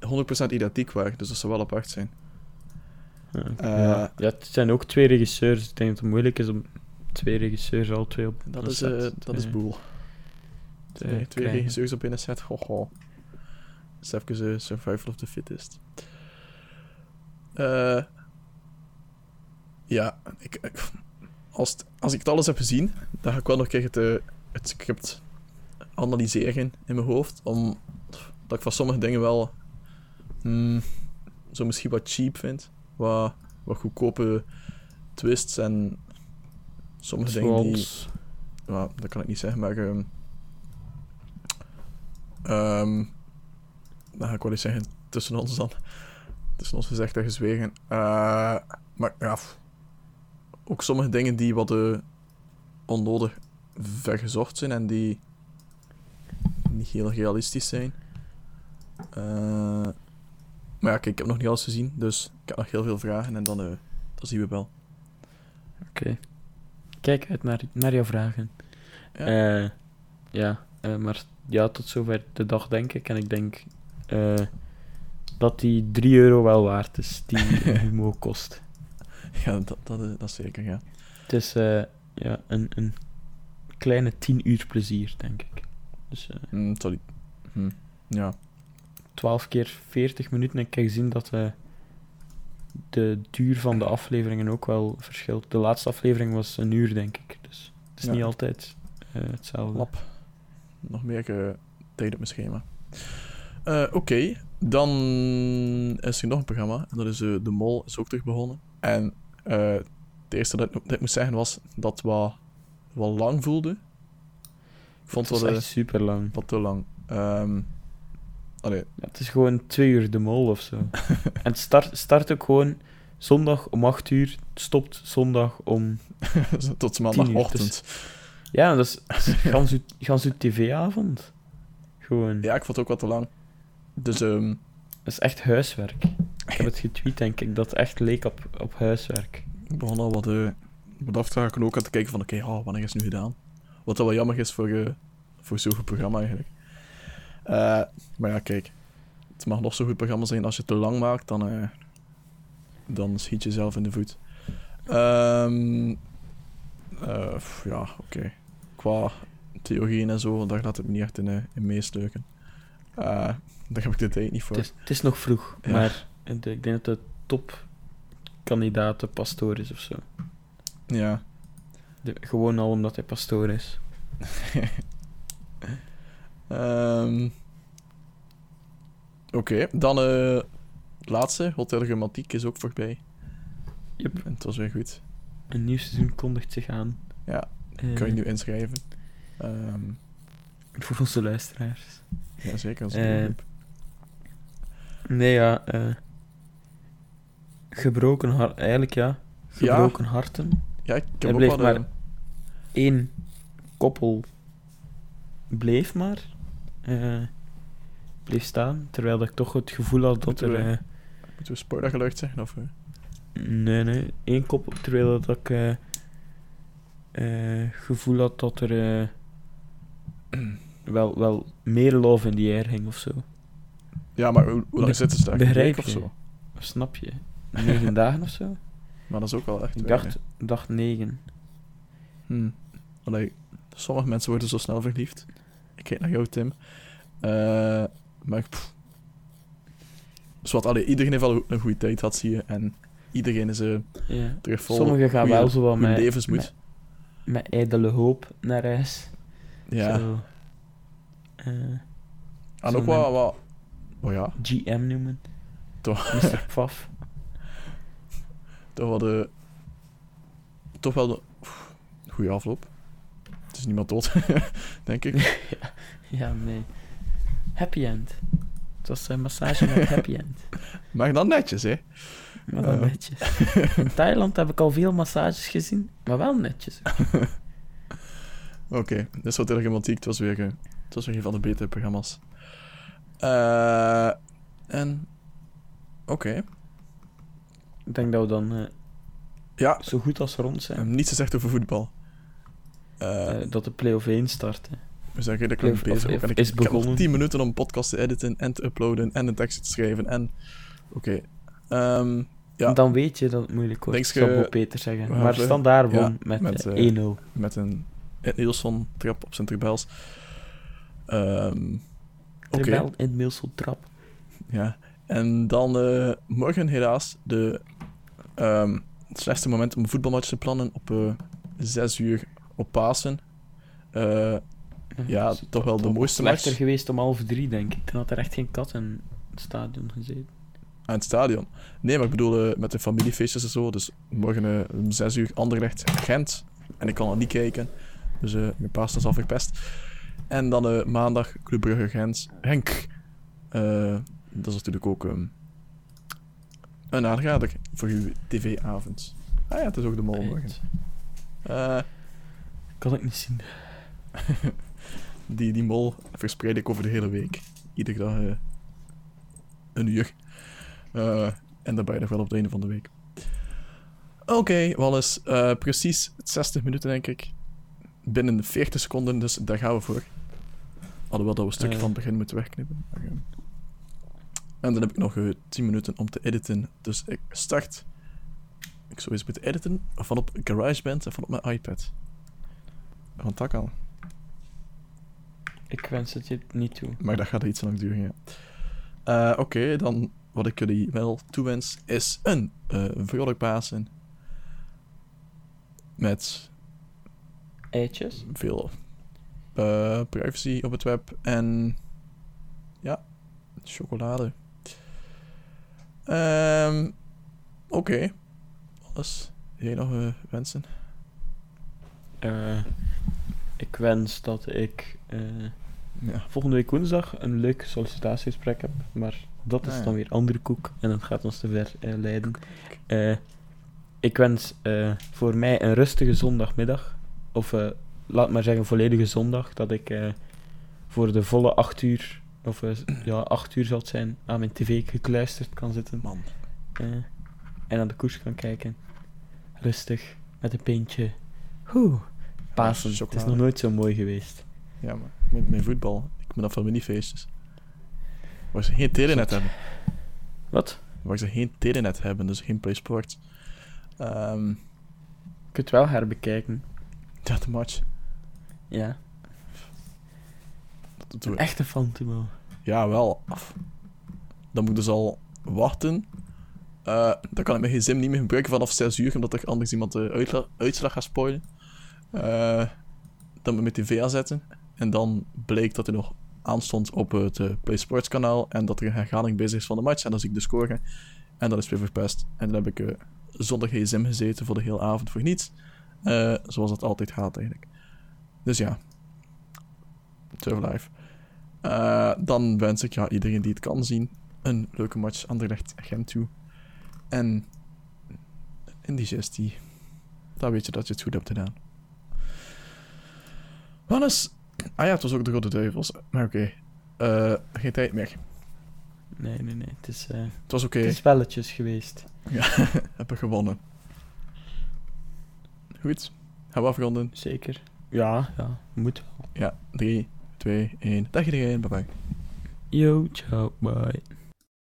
[SPEAKER 5] 100% identiek waren. Dus dat zou wel apart zijn.
[SPEAKER 4] Ja,
[SPEAKER 5] Eh,
[SPEAKER 4] ja. ja, het zijn ook twee regisseurs. Ik denk dat het moeilijk is om twee regisseurs al twee op
[SPEAKER 5] Dat
[SPEAKER 4] een
[SPEAKER 5] is,
[SPEAKER 4] set
[SPEAKER 5] eh, dat is boel. Twee, twee regisseurs op binnen set. Ho, ho. Dat is even eh, survival of the fittest. Eh, ja, ik, ik- als, als ik het alles heb gezien, dan ga ik wel nog een keer het, eh, het script analyseren in mijn hoofd. Omdat ik van sommige dingen wel hmm, zo misschien wat cheap vind. Wat, wat goedkope twists en sommige dingen die ja, dat kan ik niet zeggen, maar. ehm ehm, dan ga ik wel eens zeggen tussen ons dan. Tussen ons gezegd en gezwegen. Eh, maar ja, ook sommige dingen die wat eh, onnodig vergezocht zijn en die niet heel realistisch zijn. Eh, maar ja, kijk, ik heb nog niet alles gezien, dus ik heb nog heel veel vragen en dan, eh, dan zien we wel.
[SPEAKER 4] Oké. Kijk uit naar, naar jouw vragen.
[SPEAKER 5] Ja.
[SPEAKER 4] Ja, ja eh, maar ja, tot zover de dag denk ik. En ik denk eh, dat die 3 euro wel waard is, die <laughs> humo kost.
[SPEAKER 5] Ja, dat, dat, eh, dat zeker, ja.
[SPEAKER 4] Het is eh, ja, een, een kleine 10 uur plezier, denk ik. Dus eh
[SPEAKER 5] Hm, sorry. Hm, ja.
[SPEAKER 4] 12 keer 40 minuten. En ik heb gezien dat eh, de duur van de afleveringen ook wel verschilt. De laatste aflevering was een uur, denk ik. Dus het is
[SPEAKER 5] Ja.
[SPEAKER 4] niet altijd eh, hetzelfde.
[SPEAKER 5] Lap. Nog meer eh, tijd op mijn schema. Oké, dan is er nog een programma. En dat is De Mol, is ook terug begonnen. En het eerste dat ik, dat ik moest zeggen was dat het wat, wat lang voelde. Ik vond
[SPEAKER 4] Het was
[SPEAKER 5] wel
[SPEAKER 4] echt super lang.
[SPEAKER 5] wat te lang. Ehm allee,
[SPEAKER 4] Ja, het is gewoon twee uur de mol of zo. <laughs> en het start, start ook gewoon zondag om 8 uur, het stopt zondag om. <laughs>
[SPEAKER 5] tot maandagochtend.
[SPEAKER 4] Ja, dat is, dat is gans uw- gans uw tv-avond. Gewoon.
[SPEAKER 5] Ja, ik vond het ook wat te lang. Dus ehm,
[SPEAKER 4] Dat is echt huiswerk. Ik heb <laughs> het getweet, denk ik, dat het echt leek op, op huiswerk.
[SPEAKER 5] ik begon al wat, eh wat af te raken ook aan te kijken van oké, oh, wanneer is het nu gedaan? Wat dat wel jammer is voor, eh voor zo'n programma eigenlijk. Eh, maar ja, kijk. Het mag nog zo'n goed programma zijn. Als je het te lang maakt, dan, eh, dan schiet je zelf in de voet. Pff, ja, oké. Qua theorieën en zo, daar laat het me niet echt in, in meestuiken. Eh, daar heb ik de tijd niet voor.
[SPEAKER 4] Het is, het is nog vroeg,
[SPEAKER 5] Ja.
[SPEAKER 4] maar ik denk dat de topkandidaat pastoor is of zo.
[SPEAKER 5] Ja.
[SPEAKER 4] De- gewoon al omdat hij pastoor is. <laughs>
[SPEAKER 5] Ehm, Oké, dan het laatste. Hotel Romantiek is ook voorbij.
[SPEAKER 4] Yep.
[SPEAKER 5] En het was weer goed.
[SPEAKER 4] Een nieuw seizoen kondigt zich aan.
[SPEAKER 5] Ja,
[SPEAKER 4] Eh,
[SPEAKER 5] kan je nu inschrijven. Ehm
[SPEAKER 4] Voor onze luisteraars.
[SPEAKER 5] ja, zeker. Als
[SPEAKER 4] Eh, Nee, ja. gebroken hart. Eigenlijk ja. Gebroken harten.
[SPEAKER 5] ja, ik
[SPEAKER 4] er
[SPEAKER 5] heb ook
[SPEAKER 4] bleef maar- Eén koppel bleef maar. Eh, bleef staan. Terwijl ik toch het gevoel had dat
[SPEAKER 5] Moeten
[SPEAKER 4] er...
[SPEAKER 5] we-
[SPEAKER 4] eh,
[SPEAKER 5] Moeten we spoilergeluid zeggen? Of, eh?
[SPEAKER 4] nee, nee. één kop. Terwijl dat ik eh, gevoel had dat er <clears throat> wel, wel meer love in the air ging of zo.
[SPEAKER 5] Ja, maar hoe, hoe lang zitten ze daar?
[SPEAKER 4] Begrijp
[SPEAKER 5] week of
[SPEAKER 4] je?
[SPEAKER 5] zo?
[SPEAKER 4] Snap je? Negen <laughs> dagen of zo?
[SPEAKER 5] Maar dat is ook wel echt
[SPEAKER 4] Ik dacht, dacht negen.
[SPEAKER 5] Hmm. Allee, sommige mensen worden zo snel verliefd. Ik kijk naar jou, Tim. Eh, maar pff. Allee, iedereen heeft wel een goede tijd gehad, zie je. En iedereen is eh,
[SPEAKER 4] Ja.
[SPEAKER 5] terug vol
[SPEAKER 4] Sommigen gaan
[SPEAKER 5] goeie-
[SPEAKER 4] wel zo wat met,
[SPEAKER 5] levensmoed.
[SPEAKER 4] met, met ijdele hoop naar huis.
[SPEAKER 5] ja,
[SPEAKER 4] Zo, eh,
[SPEAKER 5] en ook wat, wat... Oh ja,
[SPEAKER 4] GM noemen.
[SPEAKER 5] toch, <laughs>
[SPEAKER 4] Mr. Pfaff.
[SPEAKER 5] toch wel de... Toch wel de... Goeie afloop. Is niemand dood, <laughs> denk ik. <laughs>
[SPEAKER 4] Ja, nee. Happy end. Het was een massage met <laughs> happy end.
[SPEAKER 5] Maar dan netjes, hè.
[SPEAKER 4] Maar dan
[SPEAKER 5] Ja.
[SPEAKER 4] netjes. In Thailand heb ik al veel massages gezien, maar wel netjes.
[SPEAKER 5] Oké, dit is wat romantiek. Het was weer, eh, het was weer een van de betere programma's. Eh en... Oké.
[SPEAKER 4] Ik denk dat we dan eh,
[SPEAKER 5] Ja,
[SPEAKER 4] zo goed als rond zijn.
[SPEAKER 5] hebben niets gezegd over voetbal. Eh,
[SPEAKER 4] dat de play-off 1 starten.
[SPEAKER 5] we zijn redelijk bezig.
[SPEAKER 4] of-.
[SPEAKER 5] En ik,
[SPEAKER 4] is
[SPEAKER 5] ik heb nog
[SPEAKER 4] begonnen.
[SPEAKER 5] 10 minuten om een podcast te editen en te uploaden en een tekst te schrijven. En... Oké. Ehm, ja,
[SPEAKER 4] Dan weet je dat het moeilijk wordt, zou Bob Peter zeggen. Maar standaard
[SPEAKER 5] ja,
[SPEAKER 4] won met,
[SPEAKER 5] met,
[SPEAKER 4] eh,
[SPEAKER 5] eh,
[SPEAKER 4] 1-0.
[SPEAKER 5] met een Nielsen trap op zijn tribels. Ehm Oké.
[SPEAKER 4] Terwijl in trap.
[SPEAKER 5] Ja, en dan eh, morgen helaas de, ehm, het slechtste moment om een voetbalmatch te plannen op eh 6 uur op Pasen. Eh, Ja, toch wel de
[SPEAKER 4] het
[SPEAKER 5] mooiste match.
[SPEAKER 4] geweest om half drie, denk ik. Dan had er echt geen kat in het stadion gezeten.
[SPEAKER 5] aan het stadion. Nee, maar ik bedoel eh, met de familiefeestjes en zo. Dus morgen eh, om 6 uur Anderlecht Gent. En ik kan het niet kijken. Dus eh mijn paas is al verpest. En dan maandag Club Brugge Gent. Henk. Dat is natuurlijk ook ehm, een aanrader voor uw tv-avond. Ah ja, het is ook de mol morgen.
[SPEAKER 4] Kan ik niet zien. <laughs>
[SPEAKER 5] die, die mol verspreid ik over de hele week. Iedere dag eh, een uur. Eh, en dan ben je nog wel op het einde van de week. Oké, Wallace. eh, precies 60 minuten, denk ik. Binnen de 40 seconden, dus daar gaan we voor. Alhoewel dat we een stukje van het begin moeten wegknippen. En dan heb ik nog eh, 10 minuten om te editen. Dus ik start. Ik zou eens moeten editen van op GarageBand en van op mijn iPad. Van tak al.
[SPEAKER 4] Ik wens het je niet toe.
[SPEAKER 5] Maar dat gaat iets lang duren, ja. Eh, Oké, dan wat ik jullie wel toewens is een eh vrolijk Pasen. Met
[SPEAKER 4] Eitjes?
[SPEAKER 5] veel eh, privacy op het web en ja, chocolade. Ehm Oké. Alles. Jij nog wensen?
[SPEAKER 4] Eh, ik wens dat ik eh,
[SPEAKER 5] Ja.
[SPEAKER 4] volgende week woensdag een leuk sollicitatiegesprek heb. Maar dat is
[SPEAKER 5] Ah, ja.
[SPEAKER 4] dan weer andere koek en dat gaat ons te ver eh, leiden. Eh, ik wens voor mij een rustige zondagmiddag. Of laat maar zeggen volledige zondag. Dat ik voor de volle acht uur, of ja, acht uur zal het zijn, aan mijn tv gekluisterd kan zitten.
[SPEAKER 5] Man.
[SPEAKER 4] En aan de koers kan kijken. Rustig, met een pintje. Pasen. Het is nog nooit zo mooi geweest.
[SPEAKER 5] Ja, maar met mijn voetbal. Ik ben af van minifeestjes. Waar ze geen telenet hebben.
[SPEAKER 4] Wat?
[SPEAKER 5] Waar ze geen telenet hebben, dus geen PlaySport. Ehm
[SPEAKER 4] Je kunt wel herbekijken.
[SPEAKER 5] de match.
[SPEAKER 4] Ja.
[SPEAKER 5] Dat
[SPEAKER 4] Een echte Fantimo.
[SPEAKER 5] Ja, wel. Af. Dan moet ik dus al wachten. Eh, dan kan ik mijn gsm niet meer gebruiken vanaf 6 uur, omdat er anders iemand de uitla- uitslag gaat spoilen. Eh, dan moet ik mijn tv aanzetten. En dan bleek dat hij nog aanstond op het eh, Play Sports kanaal. En dat er een herhaling bezig is van de match. En dan zie ik de score. En dat is weer verpest. En dan heb ik eh, zonder gsm gezeten voor de hele avond voor niets. Eh, zoals het altijd gaat eigenlijk. Dus ja. Life. Eh, dan wens ik ja, iedereen die het kan zien een leuke match Anderlecht Gent toe. En indigestie. Dan weet je dat je het goed hebt gedaan. Hannes. Ah ja, het was ook de Rode Duivels. Maar oké. Eh, geen tijd meer.
[SPEAKER 4] Nee, nee, nee. Het is, eh,
[SPEAKER 5] Het was oké.
[SPEAKER 4] het is spelletjes geweest. <laughs>
[SPEAKER 5] Hebben gewonnen. Goed. Gaan we afronden?
[SPEAKER 4] Zeker. Ja, ja. Moet wel.
[SPEAKER 5] Ja, 3, 2, 1. Dag iedereen. Bye bye.
[SPEAKER 4] Yo, ciao, bye.